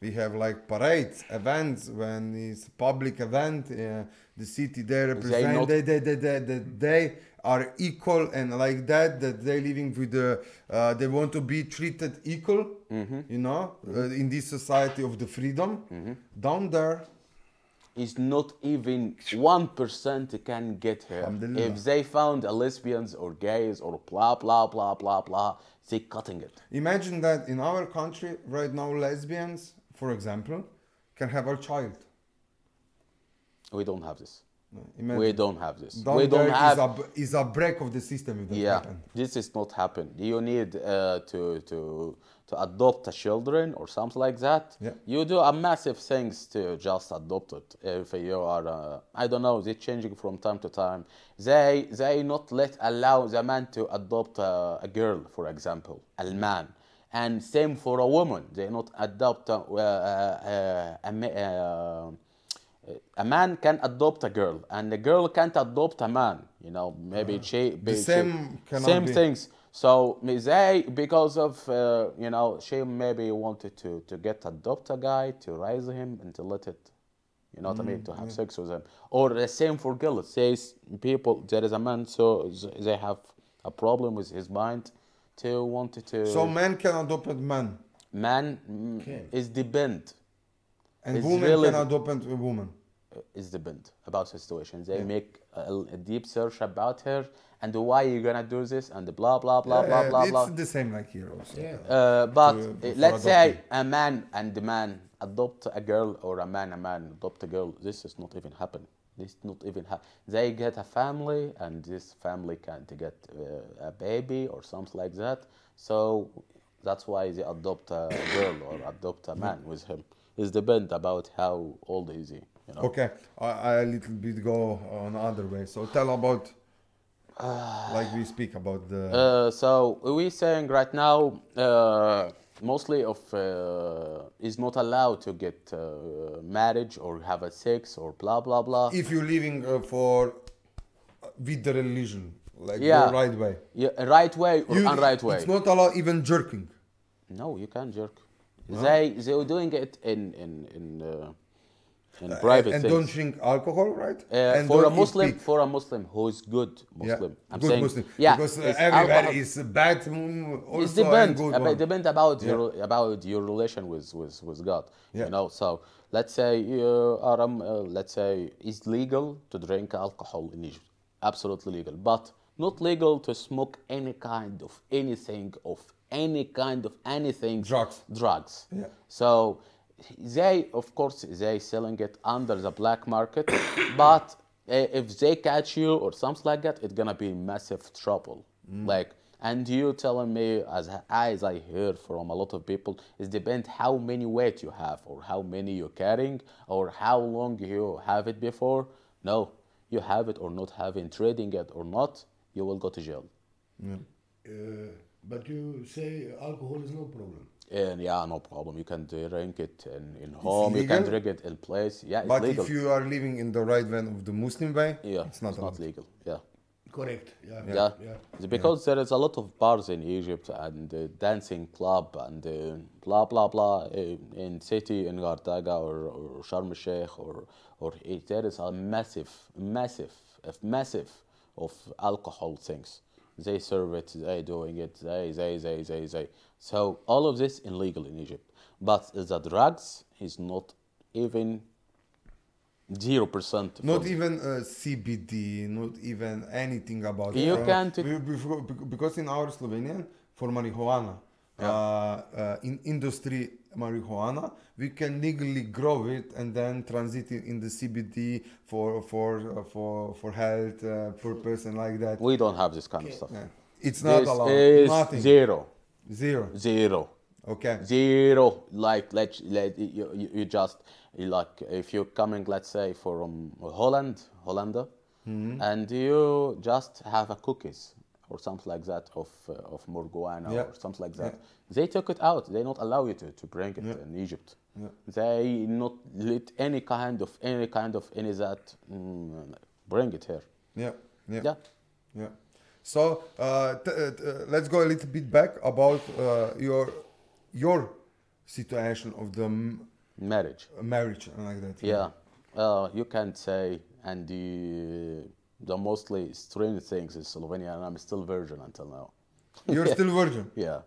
we have like parades, events when it's public event. Uh, the city they represent. not- They they, they, they, they, they are equal and like that. That they're living with the. Uh, they want to be treated equal. Mm-hmm. You know, uh, in this society of the freedom. Down there, is not even 1% can get here. If they found a lesbians or gays or blah, blah, blah, blah, blah, they cutting it. imagine that in our country right now, lesbians, for example, can have a child. We don't have this. Imagine. We don't have this. Down we don't have... is a, is a break of the system if that yeah, happen. this is not happen. You need uh, to to to adopt a children or something like that. Yeah. You do a massive things to just adopt it. If you are, uh, I don't know, they're changing from time to time. They they not let allow the man to adopt a, a girl, for example, a man. And same for a woman. They not adopt a, uh, uh, a, ma- uh, a man can adopt a girl and a girl can't adopt a man you know maybe she be- she- same cannot same be. things so they because of uh, you know she maybe wanted to to get adopt a guy to raise him and to let it you know what i mean to have sex with him or the same for girls says people there is a man so they have a problem with his mind to want to So men can adopt a man, man mm, Can. is depend and It's women really- can adopt a woman. is depend about her situation. They make a, a deep search about her and why you gonna do this and the blah blah blah blah Uh, blah it's blah. the same like here also. Yeah. Uh, but To- let's say adopting. a man and the man adopt a girl or a man a man adopt a girl. This is not even happen. This not even happen. They get a family and this family can't get uh, a baby or something like that. So that's why they adopt a girl or adopt a man with him. It depend about how old is he. You know? Okay, I, I a little bit go on other way. So tell about, like we speak about the. Uh, so we saying right now, uh, mostly of uh, is not allowed to get uh, marriage or have a sex or blah blah blah. if you're living uh, for with the religion, like Yeah. the right way. Yeah, right way or You- unright way. It's not allowed even jerking. No, you can't jerk. They they were doing it in in in uh, in Uh, private and don't drink alcohol, right? Uh, and for a Muslim, for a Muslim who is good Muslim, yeah. I'm good saying, Muslim. yeah, because uh, everywhere is bad. Also It's and depend good about, about Yeah. your about your relation with with, with God. Yeah. You know, so let's say you are um, uh, let's say it's legal to drink alcohol in Egypt, absolutely legal, but not legal to smoke any kind of anything of any kind of anything Drugs. drugs. Yeah. So they, of course, they selling it under the black market, but uh, [coughs] if they catch you or something like that, it's gonna be massive trouble. Like, and you telling me, as as I hear from a lot of people, it depends how many weight you have, or how many you're carrying, or how long you have it before. No, you have it or not having trading it or not, you will go to jail. Uh, but you say alcohol is no problem. And yeah, no problem. You can drink it in, in home. You can drink it in place. Yeah, it's But legal. if you are living in the right way of the Muslim way, yeah, it's not allowed. legal. Yeah. Correct. Yeah. Yeah. Yeah. It's because there is a lot of bars in Egypt and uh, dancing club and uh, blah blah blah uh, in city in Gardaga or, or Sharm el Sheikh or or it, there is a massive massive a massive of alcohol things. They serve it, they doing it, they they they they they. So all of this illegal in Egypt, but the drugs is not even zero percent. Not even uh, CBD, not even anything about You uh, can't- be- because in our Slovenian for marijuana, uh, uh, in industry marijuana, we can legally grow it and then transit it in the CBD for for uh, for for health uh, purpose and like that. We don't have this kind of stuff. Yeah. It's not This allowed. Nothing. zero, Zero. zero. Okay. Zero. Like let let you, you, you just like if you're coming, let's say from Holland, Hollander, Mm-hmm. and you just have a cookies or something like that of uh, of marijuana Yeah. or something like that. They took it out. They not allow you to, to bring it in Egypt. They not let any kind of any kind of any that mm, bring it here. Yeah. Yeah. Yeah. So uh, t- uh, uh, let's go a little bit back about uh, your your situation of the m- Marriage. marriage and like that. Yeah, uh, you can say, and the the mostly strange things in Slovenia, and I'm still virgin until now. [laughs] You're still virgin. Yeah,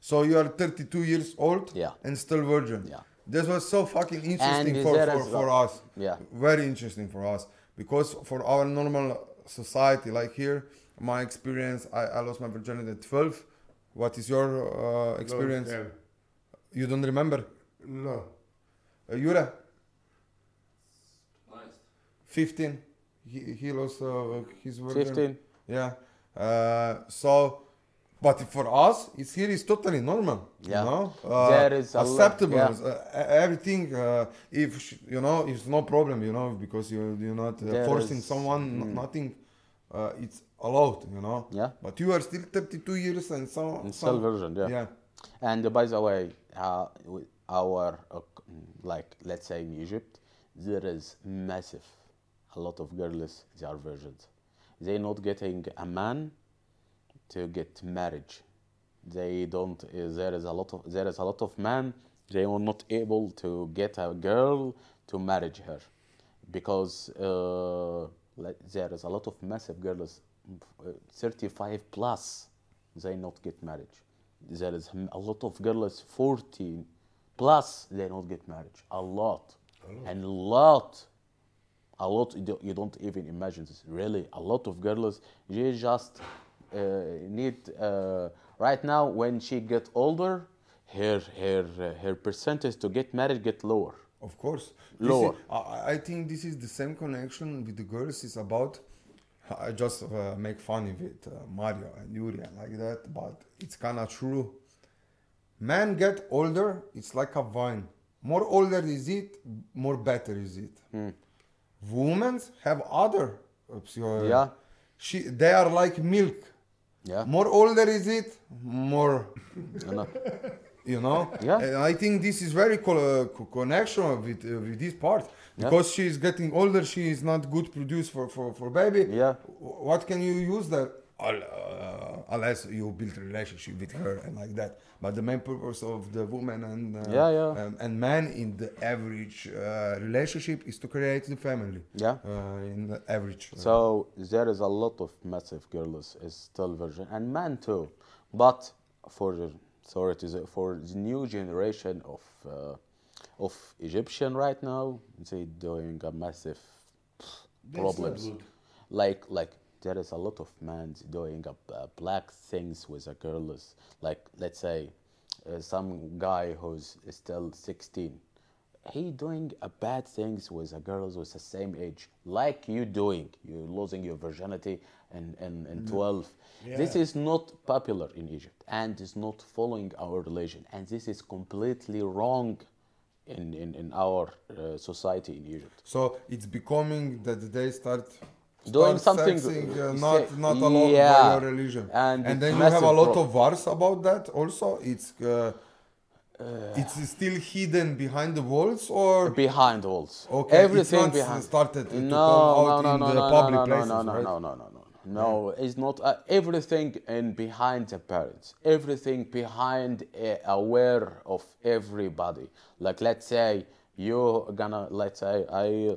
So you are 32 years old Yeah. and still virgin. Yeah. This was so fucking interesting for, for, for us. Yeah. Very interesting for us. Because for our normal society, like here, my experience, I, I lost my virginity at 12. What is your uh, experience? Yeah. You don't remember? No. Uh, Jure? Nice. 15. He, he lost uh, his virginity. fifteen. Yeah. Uh, so, but for us, it's here is totally normal. Yeah. You know, uh, There is lot- acceptable. yeah. uh, everything. Uh, if sh- you know, it's no problem. You know, because you you're not uh, forcing is- someone. mm. Nothing. Uh, it's allowed. You know. Yeah. But you are still 32 years and so. And so still virgin, yeah. Yeah. And uh, by the way, uh, our uh, like let's say in Egypt, there is massive, a lot of girls they are virgins. They're not getting a man to get marriage. They don't. Uh, there is a lot of there is a lot of men. They are not able to get a girl to marry her, because uh, there is a lot of massive girls, uh, 35 plus, they not get married. There is a lot of girls 40 plus they not get married. A lot, and a lot a lot you don't, even imagine this really a lot of girls they just need uh, right now when she get older her her uh, her percentage to get married get lower Of course. Lower. is- I, I think this is the same connection with the girls. It's about. I just uh, make funny with uh, Mario and Yuri and like that, but it's kind of true. Men get older. It's like a vine More older is it, more better is it. Hmm. Women have other. uh, Yeah. She, they are like milk. Yeah More older is it, more you know? [laughs] you know Yeah. and i think this is very co- co- connection with uh, with this part because she is getting older she is not good produce for for, for baby Yeah. What can you use that Al- uh, unless you build a relationship with her and like that but the main purpose of the woman and uh, Yeah, yeah. um, and man in the average uh, relationship is to create the family Yeah. uh, in the average uh, So there is a lot of massive girls is still virgin and men too, but for the sorry to for the new generation of uh, of Egyptian right now, they doing a massive That's problems. Like like there is a lot of men doing a, uh, black things with a girls. Like let's say uh, some guy who's still 16 he doing a bad things with a girls with the same age like you doing. You losing your virginity in, in, in 12 this is not popular in egypt and is not following our religion. And this is completely wrong in, in, in our uh, society in egypt. So it's becoming that they start Doing something- sexing, uh, not not allowed Yeah. by your religion. And And, then you have a lot of wars about that. Also, it's uh, it's still hidden behind the walls, or behind walls Okay, it's everything not behind started to no, come out no, no, in no, the no, public no, places, no, no, right? no, no, no, no, no, it's not. Uh, everything in behind the parents, everything behind uh, aware of everybody. Like let's say you're gonna, let's say I,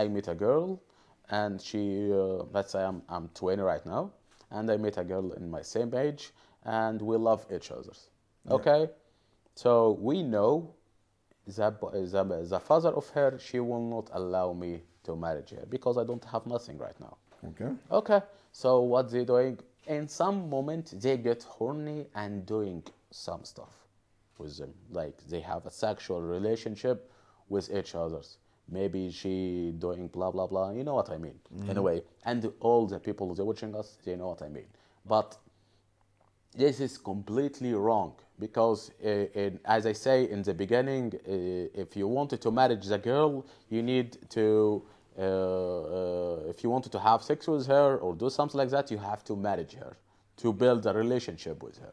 I meet a girl, and she, uh, let's say I'm I'm 20 right now, and I meet a girl in my same age, and we love each other. Okay, so we know the, the, the father of her, she will not allow me to marry her because I don't have nothing right now. Okay. Okay, so what they doing? In some moment, they get horny and doing some stuff with them. Like they have a sexual relationship with each others. Maybe she doing blah blah blah. You know what I mean? Anyway, and all the people that watching us, they know what I mean. But this is completely wrong because uh, in, as i say in the beginning uh, if you wanted to marry the girl you need to uh, uh, if you wanted to have sex with her or do something like that you have to marry her to build a relationship with her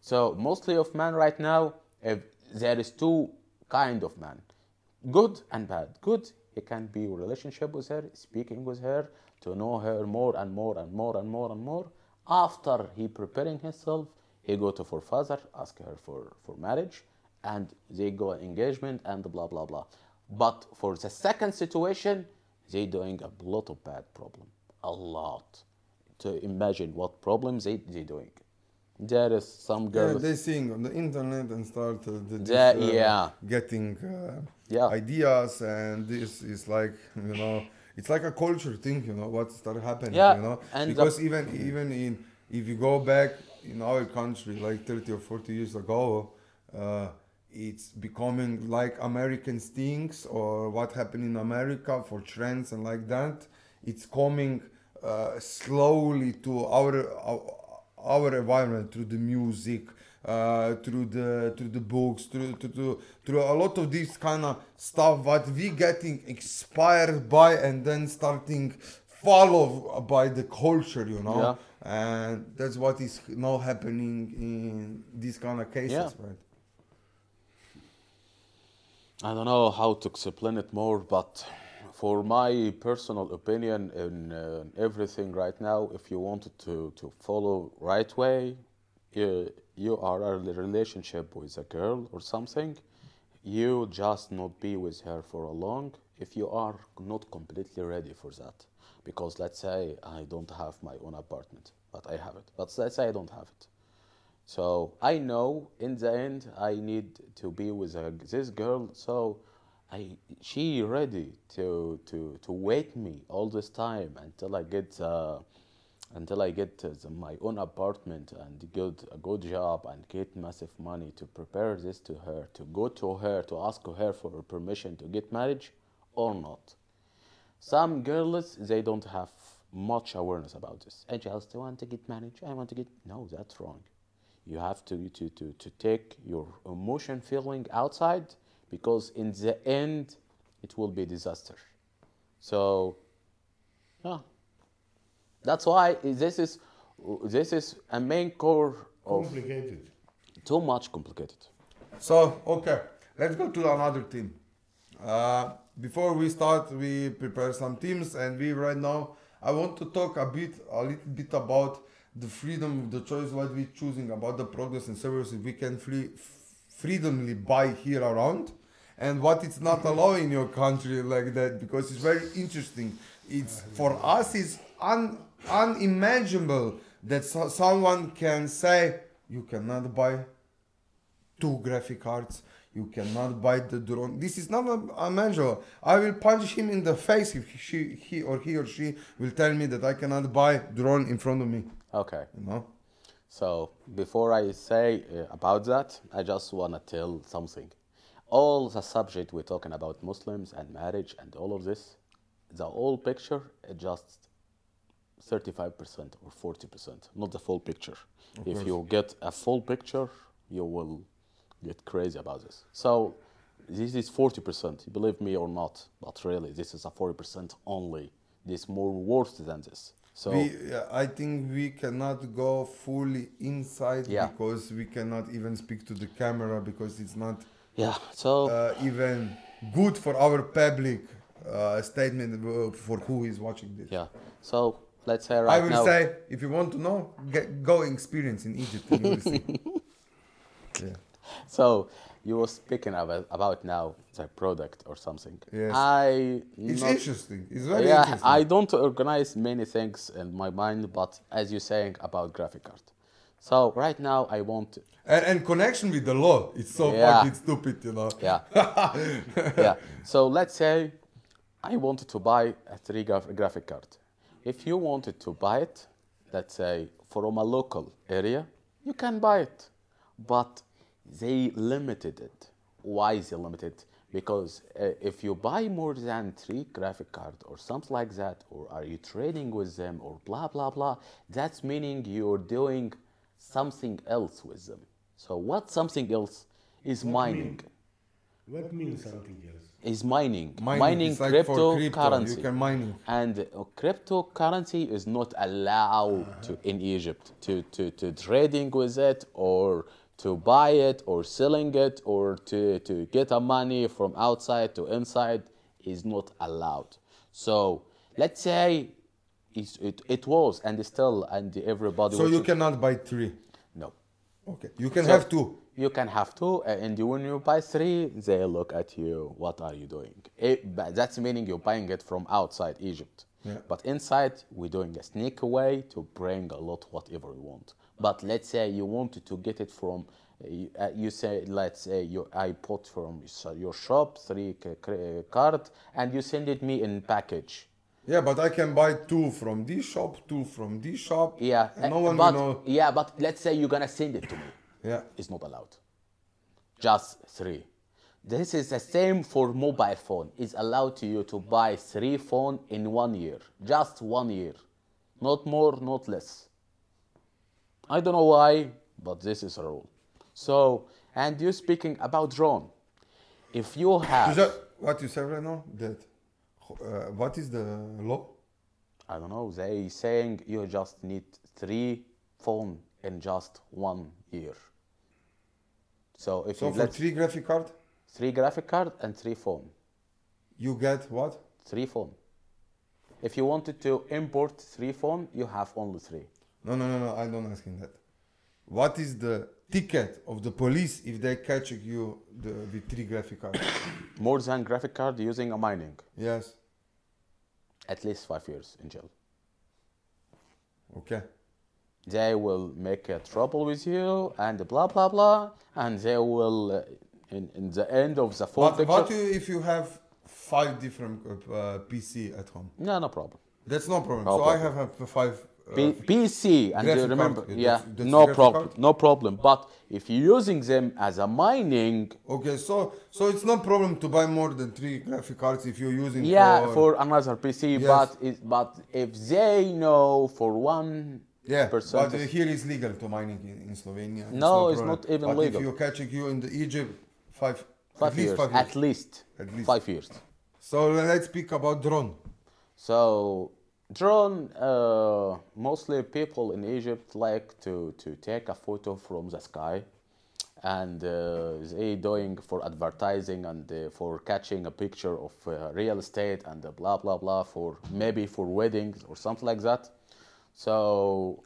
so mostly of men right now if there is two kind of man good and bad. Good he can be relationship with her speaking with her to know her more and more and more and more and more. After he preparing himself he go to for father ask her for for marriage and they go engagement and blah blah blah. But for the second situation they doing a lot of bad problem. A lot. To imagine what problems they they doing there is some Yeah, they sing on the internet and start uh, the, Yeah, uh, yeah. getting uh, Yeah. ideas, and this is like you know, it's like a culture thing, you know, what started happening, Yeah, you know, and the- because even even in if you go back in our country like 30 or 40 years ago, uh, it's becoming like American things or what happened in America for trends and like that. It's coming uh, slowly to our, our our environment through the music, uh, through the through the books, through through, through, a lot of this kind of stuff. What we getting inspired by and then starting follow by the culture, you know. Yeah. And that's what is now happening in these kind of cases, Yeah. right? I don't know how to explain it more, but for my personal opinion in uh, everything right now, if you wanted to, to follow right way, you, you are in a relationship with a girl or something, you just not be with her for a long if you are not completely ready for that. Because let's say I don't have my own apartment, but I have it. But let's say I don't have it. So I know in the end I need to be with a, this girl. So I she ready to to to wait me all this time until I get uh, until I get uh, the, my own apartment and get a good job and get massive money to prepare this to her to go to her to ask her for permission to get marriage or not. Some girls they don't have much awareness about this. I just want to get married. I want to get no, that's wrong. You have to to to, to take your emotion feeling outside because in the end it will be disaster. So yeah. That's why this is this is a main core of Complicated. too much complicated. So okay, let's go to another team. Uh, before we start, we prepare some teams, and we right now I want to talk a bit, a little bit about the freedom of the choice, what we're choosing about the products and services we can free, freedomly buy here around, and what it's not allowed in your country like that because it's very interesting. It's for us it's un, unimaginable that so, someone can say you cannot buy two graphic cards. You cannot buy the drone. This is not a. I will punch him in the face if she, he or he or she will tell me that I cannot buy drone in front of me. Okay. You know? So before I say uh, about that, I just want to tell something. All the subject we're talking about Muslims and marriage and all of this, the whole picture is just 35% or 40%, not the full picture. if you get a full picture, you will get crazy about this. So this is 40%, believe me or not, but really this is a 40% only. This more worse than this. So We, I think we cannot go fully inside Yeah. because we cannot even speak to the camera because it's not yeah, so uh, even good for our public uh, statement uh, for who is watching this. Yeah. So let's say right I will now. say, if you want to know, get, go experience in Egypt. And you will see. [laughs] yeah. So you were speaking about about now the product or something. Yes. I It's not- interesting. It's very yeah, interesting. I don't organize many things in my mind, but as you're saying about graphic card. So right now I want, and, and connection with the law. It's so Yeah. fucking stupid, you know. yeah, [laughs] yeah. So let's say I wanted to buy a three graphic card. If you wanted to buy it, let's say from a local area, you can buy it, but they limited it. Why is it limited? Because uh, if you buy more than three graphic card or something like that, or are you trading with them or blah blah blah, that's meaning you're doing something else with them. So what something else is mining? What means something else? Is mining, Mining mining, is like for crypto, cryptocurrency. you can mining. And uh, cryptocurrency is not allowed to, in Egypt to, to, to trading with it or to buy it or selling it or to, to get a money from outside to inside is not allowed. So let's say it's, it, it was and still and everybody So you cannot buy three. no. Okay. You can So have two. You can have two, and when you buy three, they look at you. What are you doing? It, that's meaning you're buying it from outside Egypt. Yeah. But inside, we're doing a sneak way to bring a lot whatever you want. But let's say you wanted to get it from, uh, you, uh, say, let's say you, I put from your shop three card, and you send it me in package. Yeah, but I can buy two from this shop, two from this shop. Yeah, And no uh, one but will know. yeah, but let's say you're gonna send it to me. Yeah. it's not allowed. Just three. This is the same for mobile phone. It's allowed to you to buy three phone in one year. Just one year. Not more, not less. I don't know why, but this is a rule. So, and you speaking about drone. If you Is have, that what you said right now? That uh, what is the law? I don't know, they saying you just need three phone in just one year. So if So you for let three graphic card, three graphic card and three phone. you get what? three phone. If you wanted to import three phone, you have only three. No, no, no, no. I don't asking that. What is the ticket of the police if they catch you the, with three graphic cards? [coughs] More than graphic card using a mining, yes. at least five years in jail. Okay. They will make a trouble with you and blah blah blah, and they will, uh, in, in the end of the full But picture. what you, if you have five different uh, PC at home? no, no problem. That's no problem. No so problem. I have uh, five. Uh, P- PC and you remember, card, yeah, that's- that's no problem, card? no problem. But if you're using them as a mining, okay, so so it's no problem to buy more than three graphic cards if you're using. yeah, for, for another PC. Yes. But it, but if they know for one Yeah, but uh, here is legal to mining in, in Slovenia. No, it's not even but legal. if you're catching you in the Egypt, five, Five at least years, five years. at least, At least. five years. So let's speak about drone. So drone, uh, mostly people in Egypt like to, to take a photo from the sky, and uh, they doing for advertising and uh, for catching a picture of uh, real estate and blah blah blah for maybe for weddings or something like that. So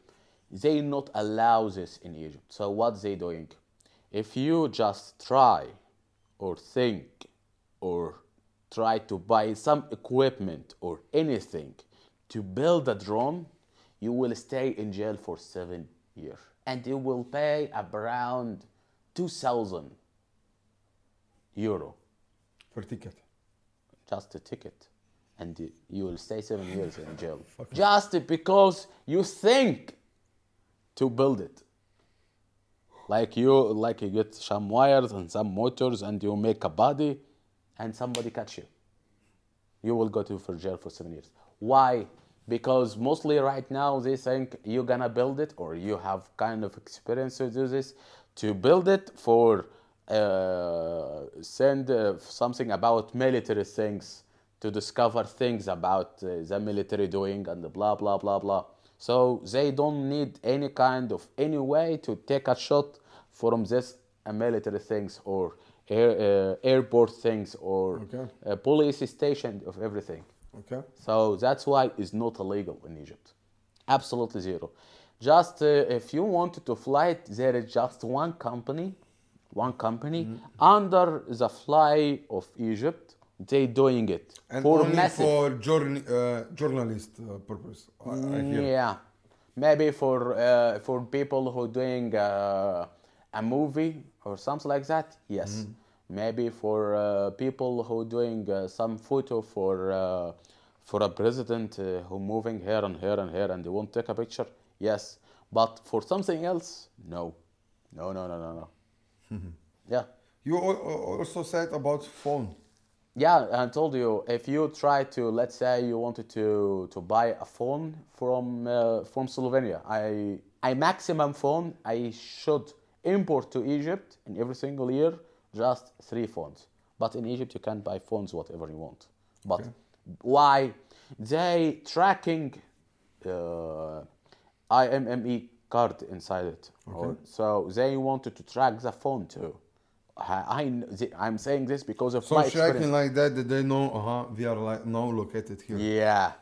they not allow this in Egypt. So what they doing? If you just try or think or try to buy some equipment or anything to build a drone, you will stay in jail for seven years. And you will pay around 2,000 euro, For ticket. just a ticket. And you- will stay seven years in jail. [laughs] Just because you think to build it. Like you, like you get some wires and some motors, and you make a body, and somebody catch you. You will go to for jail for seven years. Why? Because mostly right now they think you're gonna build it, or you have kind of experience to do this, to build it for uh, send uh, something about military things, to discover things about uh, the military doing and the blah blah blah blah. So they don't need any kind of any way to take a shot from this uh, military things or air, uh, airport things or Okay. police station of everything. Okay. So that's why it's not illegal in Egypt. Absolutely zero. Just uh, if you wanted to fly it, there is just one company, one company Mm-hmm. under the fly of Egypt. They doing it And for only massive. for journ- uh, journalist uh, purpose. I, I hear. Yeah, maybe for uh, for people who doing uh, a movie or something like that. Yes, Mm-hmm. Maybe for uh, people who doing uh, some photo for uh, for a president uh, who moving here and here and here and they want to take a picture. Yes, but for something else, no, no, no, no, no, no. Mm-hmm. [laughs] Yeah. You al- al- also said about phone. Yeah, I told you if you try to let's say you wanted to to buy a phone from uh, from Slovenia, I I maximum phone I should import to Egypt in every single year just three phones. But in Egypt you can buy phones whatever you want. But why they tracking uh, IMME E card inside it. Or- so they wanted to track the phone too. I, I am saying this because of So my tracking experience. like that, that they know, uh huh, we are like now located here. Yeah,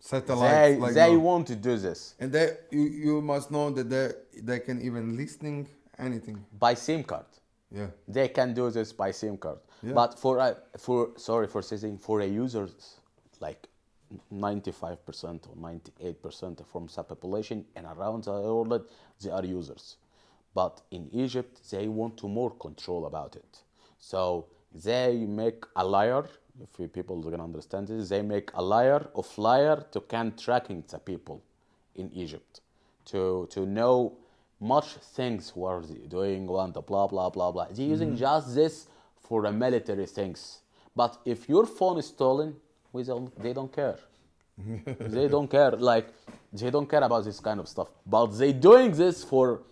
Satellites they like they now. want to do this And they, you, you must know that they, they can even listening anything. by SIM card. Yeah. They can do this by SIM card. Yeah. But for a, for sorry for saying for a users like 95% or 98% from the population and around the world they are users. But in Egypt they want to more control about it. So they make a liar if people can understand this, they make a liar of liar to can tracking the people in Egypt to to know much things they doing and the blah blah blah blah. They're using mm-hmm. just this for the military things. But if your phone is stolen, we don't, they don't care. [laughs] they don't care. Like they don't care about this kind of stuff. But they doing this for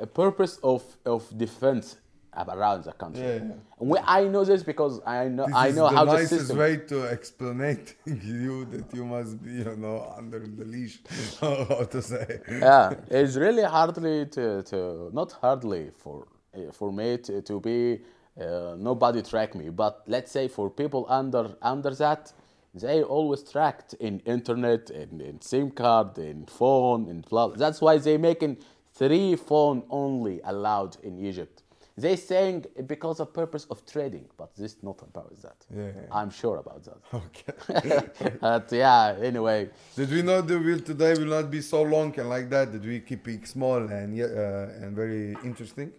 a purpose of of defense around the country. Yeah, yeah. We, I know this because I know This I is know the how the nicest system. way to explain to [laughs] you that you must be, you know, under the leash. [laughs] How to say? yeah, it's really hardly to, to not hardly for eh, for me to, to be uh, nobody track me, but let's say for people under under that, they always tracked in internet, in, in SIM card, in phone, in blah. That's why they making three phone only allowed in Egypt. They saying because of purpose of trading, but this not about that. Yeah, yeah. I'm sure about that. [laughs] Okay. [laughs] but yeah, anyway. Did we know the will today will not be so long and like that? Did we keep it small and uh, and very interesting?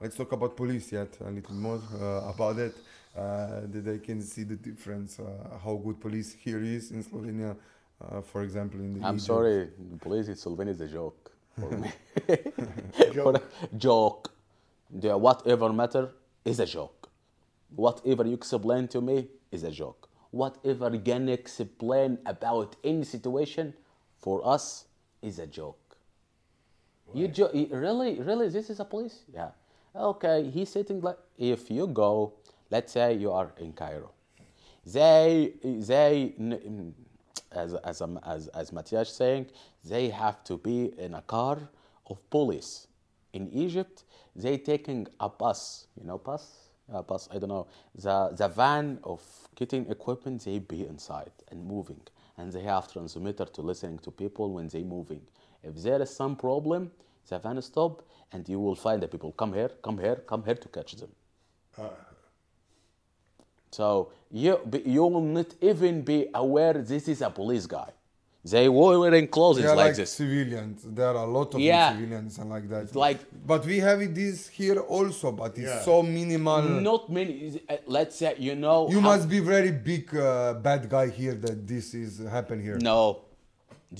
Let's talk about police yet a little more uh, about it. Uh, that they can see the difference, uh, how good police here is in Slovenia, uh, for example. In the I'm Egypt. sorry, police in Slovenia is a joke for me. [laughs] For- joke. The whatever matter is a joke. Whatever you explain to me is a joke. Whatever you can explain about any situation for us is a joke. You jo- really, really, this is a police? Yeah. Okay, he's sitting like. If you go, let's say you are in Cairo, they they as as um, as as Matthias saying, they have to be in a car of police. In Egypt, they taking a bus, you know, bus, a bus. I don't know the the van of getting equipment. They be inside and moving, and they have transmitter to listening to people when they moving. If there is some problem, the van stop, and you will find the people come here, come here, come here to catch them. Uh-huh. So you you will not even be aware this is a police guy. They were wearing clothes They are like, like, this. civilians. There are a lot of Yeah. civilians and like that. like- but we have this here also, but it's Yeah. so minimal. Not many. uh, Let's say you know. You how- must be very big uh, bad guy here that this is happen here. No,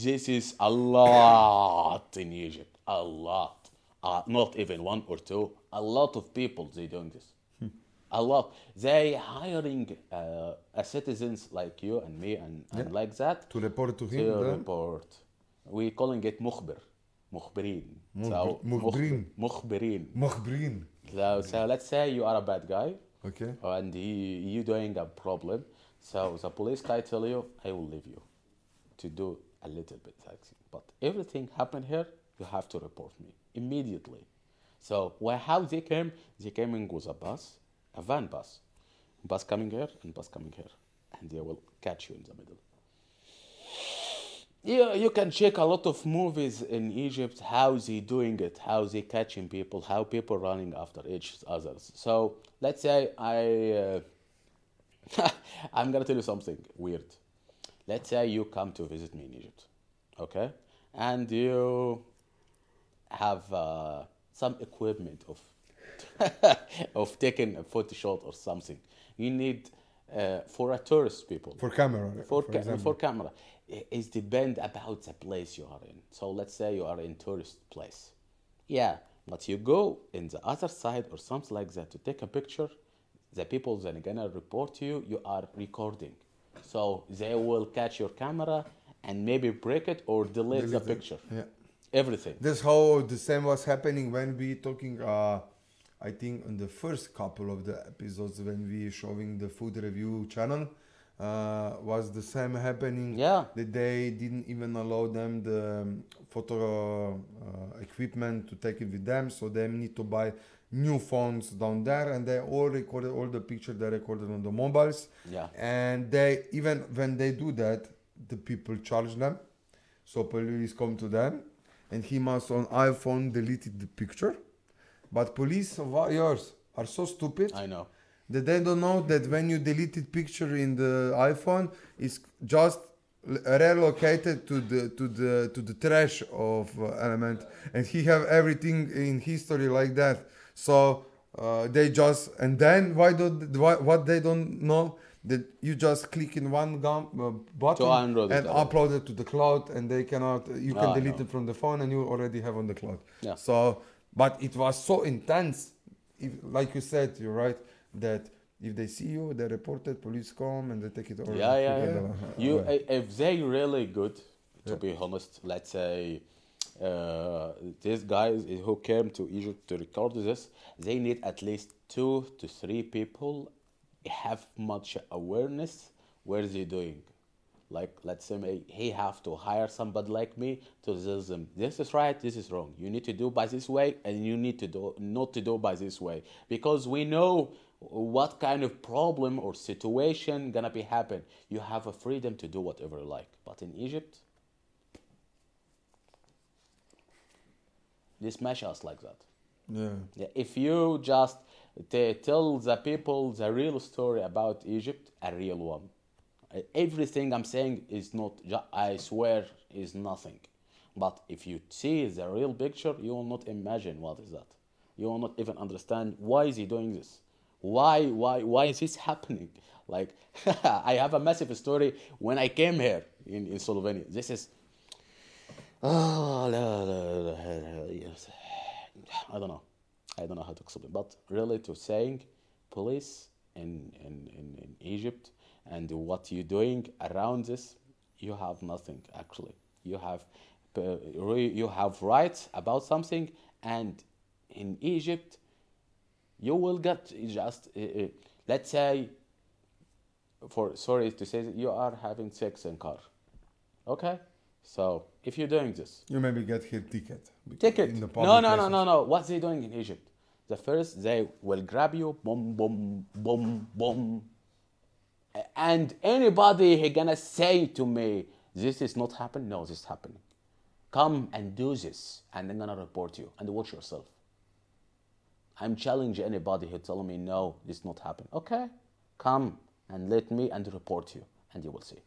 this is a lot in Egypt. A lot. Uh, not even one or two. A lot of people they doing this A lot. They hiring uh, a citizens like you and me and, and like that To report to him. to then? report. We calling it مخبر. مخبرين. مخبر- مخبرين. مخبرين. مخبرين. So, so let's say you are a bad guy Okay. and he, you doing a problem. So the police guy tell you, I will leave you to do a little bit taxi. But everything happened here, you have to report me immediately. So why, how they came? They came in with a bus, a van bus. Bus coming here and bus coming here. And they will catch you in the middle. Yeah, you can check a lot of movies in Egypt, how they doing it, how they catching people, how people running after each others. So let's say I, uh, [laughs] I'm gonna tell you something weird. Let's say you come to visit me in Egypt, okay, and you have uh, some equipment of [laughs] of taking a photo shot or something. You need uh, for a tourist people For camera. for, for ca- for camera it depend about the place you are in so let's say you are in tourist place yeah but you go in the other side or something like that to take a picture the people then gonna report to you you are recording so they will catch your camera and maybe break it or delete, the Delete it. picture Yeah. everything This how the same was happening when we talking. Uh, I think on the first couple of the episodes when we showing the food review channel uh, was the same happening. Yeah. That they didn't even allow them the um, photo uh, equipment to take it with them, so they need to buy new phones down there, and they all recorded all the pictures they recorded on the mobiles. Yeah. And they even when they do that, the people charge them. So police come to them, and he must on iPhone deleted the picture. But police of yours are so stupid i know that they don't know that when you deleted picture in the iPhone, it's just relocated to the to the to the trash of uh, element, and he have everything in history like that. So uh, they just and then why don't why, what they don't know that you just click in one gum, uh, button and upload it to the cloud, and they cannot. You can Ah, delete it from the phone, and you already have on the cloud. Yeah. So, but it was so intense. If, like you said, you're right that if they see you, they report it, police come and they take it over. Yeah, yeah, yeah. You, if they really good, to Yeah. be honest, let's say uh, these guys who came to Egypt to record this, they need at least two to three people have much awareness where they doing. Like let's say he have to hire somebody like me to tell them this is right, this is wrong. You need to do by this way, and you need to do not to do by this way because we know what kind of problem or situation gonna be happen. You have a freedom to do whatever you like, but in Egypt, they smash us like that. yeah. Yeah, if you just tell the people the real story about Egypt, a real one, Uh, everything I'm saying is not, I swear, is nothing. But if you see the real picture, you will not imagine what is that. You will not even understand why is he doing this. Why, why, why is this happening? Like, [laughs] I have a massive story when I came here in, in Slovenia. This is, oh. [sighs] I don't know. I don't know how to explain. But really, to saying police in, in, in, in Egypt and what you're doing around this, you have nothing actually. You have uh, you have rights about something, and in Egypt, you will get just uh, uh, let's say. For sorry to say, that you are having sex in car. Okay, so if you're doing this, You maybe get here ticket. Ticket. in the No, no, no, places. no, no. What's they doing in Egypt? The first, they will grab you, boom, boom, boom, boom. And anybody he gonna say to me, this is not happening? No, this is happening. Come and do this, and I'm gonna report you. And watch yourself. I'm challenging anybody who tell me, no, this is not happen. Okay, come and let me and report you, and you will see.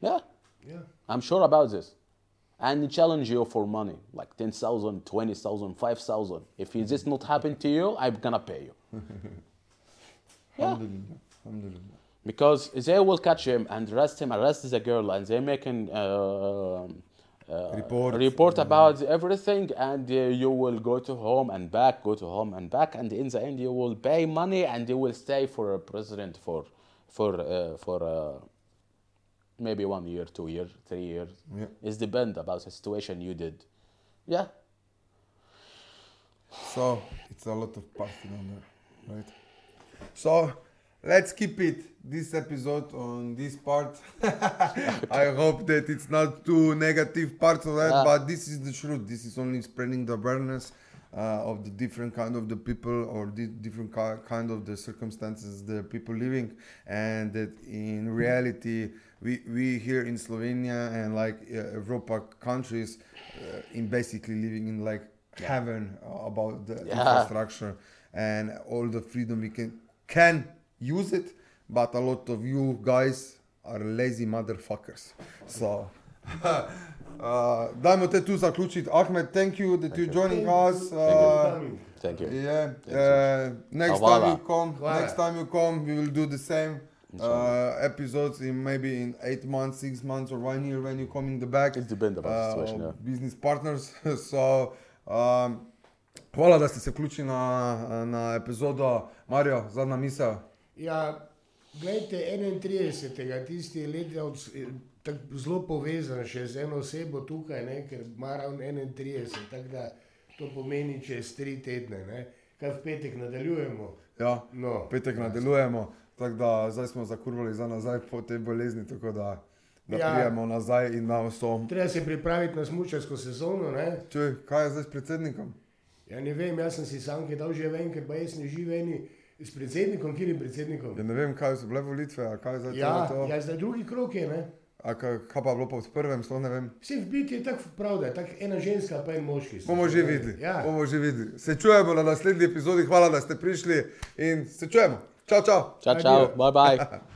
yeah. Yeah. I'm sure about this. And challenge you for money, like 10,000, 20,000, 5,000. If this not happen to you, I'm gonna pay you. [laughs] yeah. Alhamdulillah. Because they will catch him and arrest him, arrest the girl, and they making uh, uh, Report. report about everything, and uh, you will go to home and back, go to home and back, and in the end you will pay money, and you will stay for a president for for uh, for uh, maybe one year, two years, three years. Yeah. It's depend about the situation you did. Yeah. So it's a lot of partying on there, right? So let's keep it this episode on this part. [laughs] I hope that it's not too negative parts of that, Yeah. but this is the truth. This is only spreading the awareness uh, of the different kind of the people or the different ki- kind of the circumstances the people living, and that in reality we we here in Slovenia and like uh, Europa countries uh, in basically living in like heaven about the Yeah. infrastructure and all the freedom we can can use it but a lot of you guys are lazy motherfuckers so [laughs] uh, dajmo te tu zaključiti Ahmed thank you that you're joining us Thank you for uh. Thank you. yeah uh, next Hvala. time you come Hvala. next time you come we will do the same uh, episodes in maybe in eight months six months or one year when you coming the back It depends about the uh, situation, yeah. business partners. [laughs] so, um, hvala, da ste se vključili na, na epizodo Marijo, zadnja misel. Ja, gledajte, 31. tisti je let od, tak, zelo povezan še z eno osebo tukaj, ne, ker ima ravno 31, tako da to pomeni čez tri tedne. Ne. Kaj v petek nadaljujemo? Ja, No, petek nadaljujemo, tako da zdaj smo zakurvali za nazaj po tej bolezni, tako da, da Ja. prijemo nazaj in na vso. Treba se pripraviti na smučarsko sezono. Ne. Čuj, kaj je zdaj s predsednikom? Ja, ne vem, jaz sem si sam kaj dal že ven, ker pa jaz ne živim s predsednikom, kjer je predsednikom. Ja, ne vem, kaj so bile volitve, a kaj je zdaj Ja, to. ja, zdaj drugi krok je. Ne. A kaj, kaj pa bilo pa v prvem, sploh ne vem. Vse v biti je tako prav, da je tako ena ženska, pa en moški. Bomo že videli. Ja. Bomo že videli. Se čujemo na naslednji epizodi, hvala, da ste prišli in se čujemo. Čau, čau. Ciao, Adieu. ciao. Bye bye. [laughs]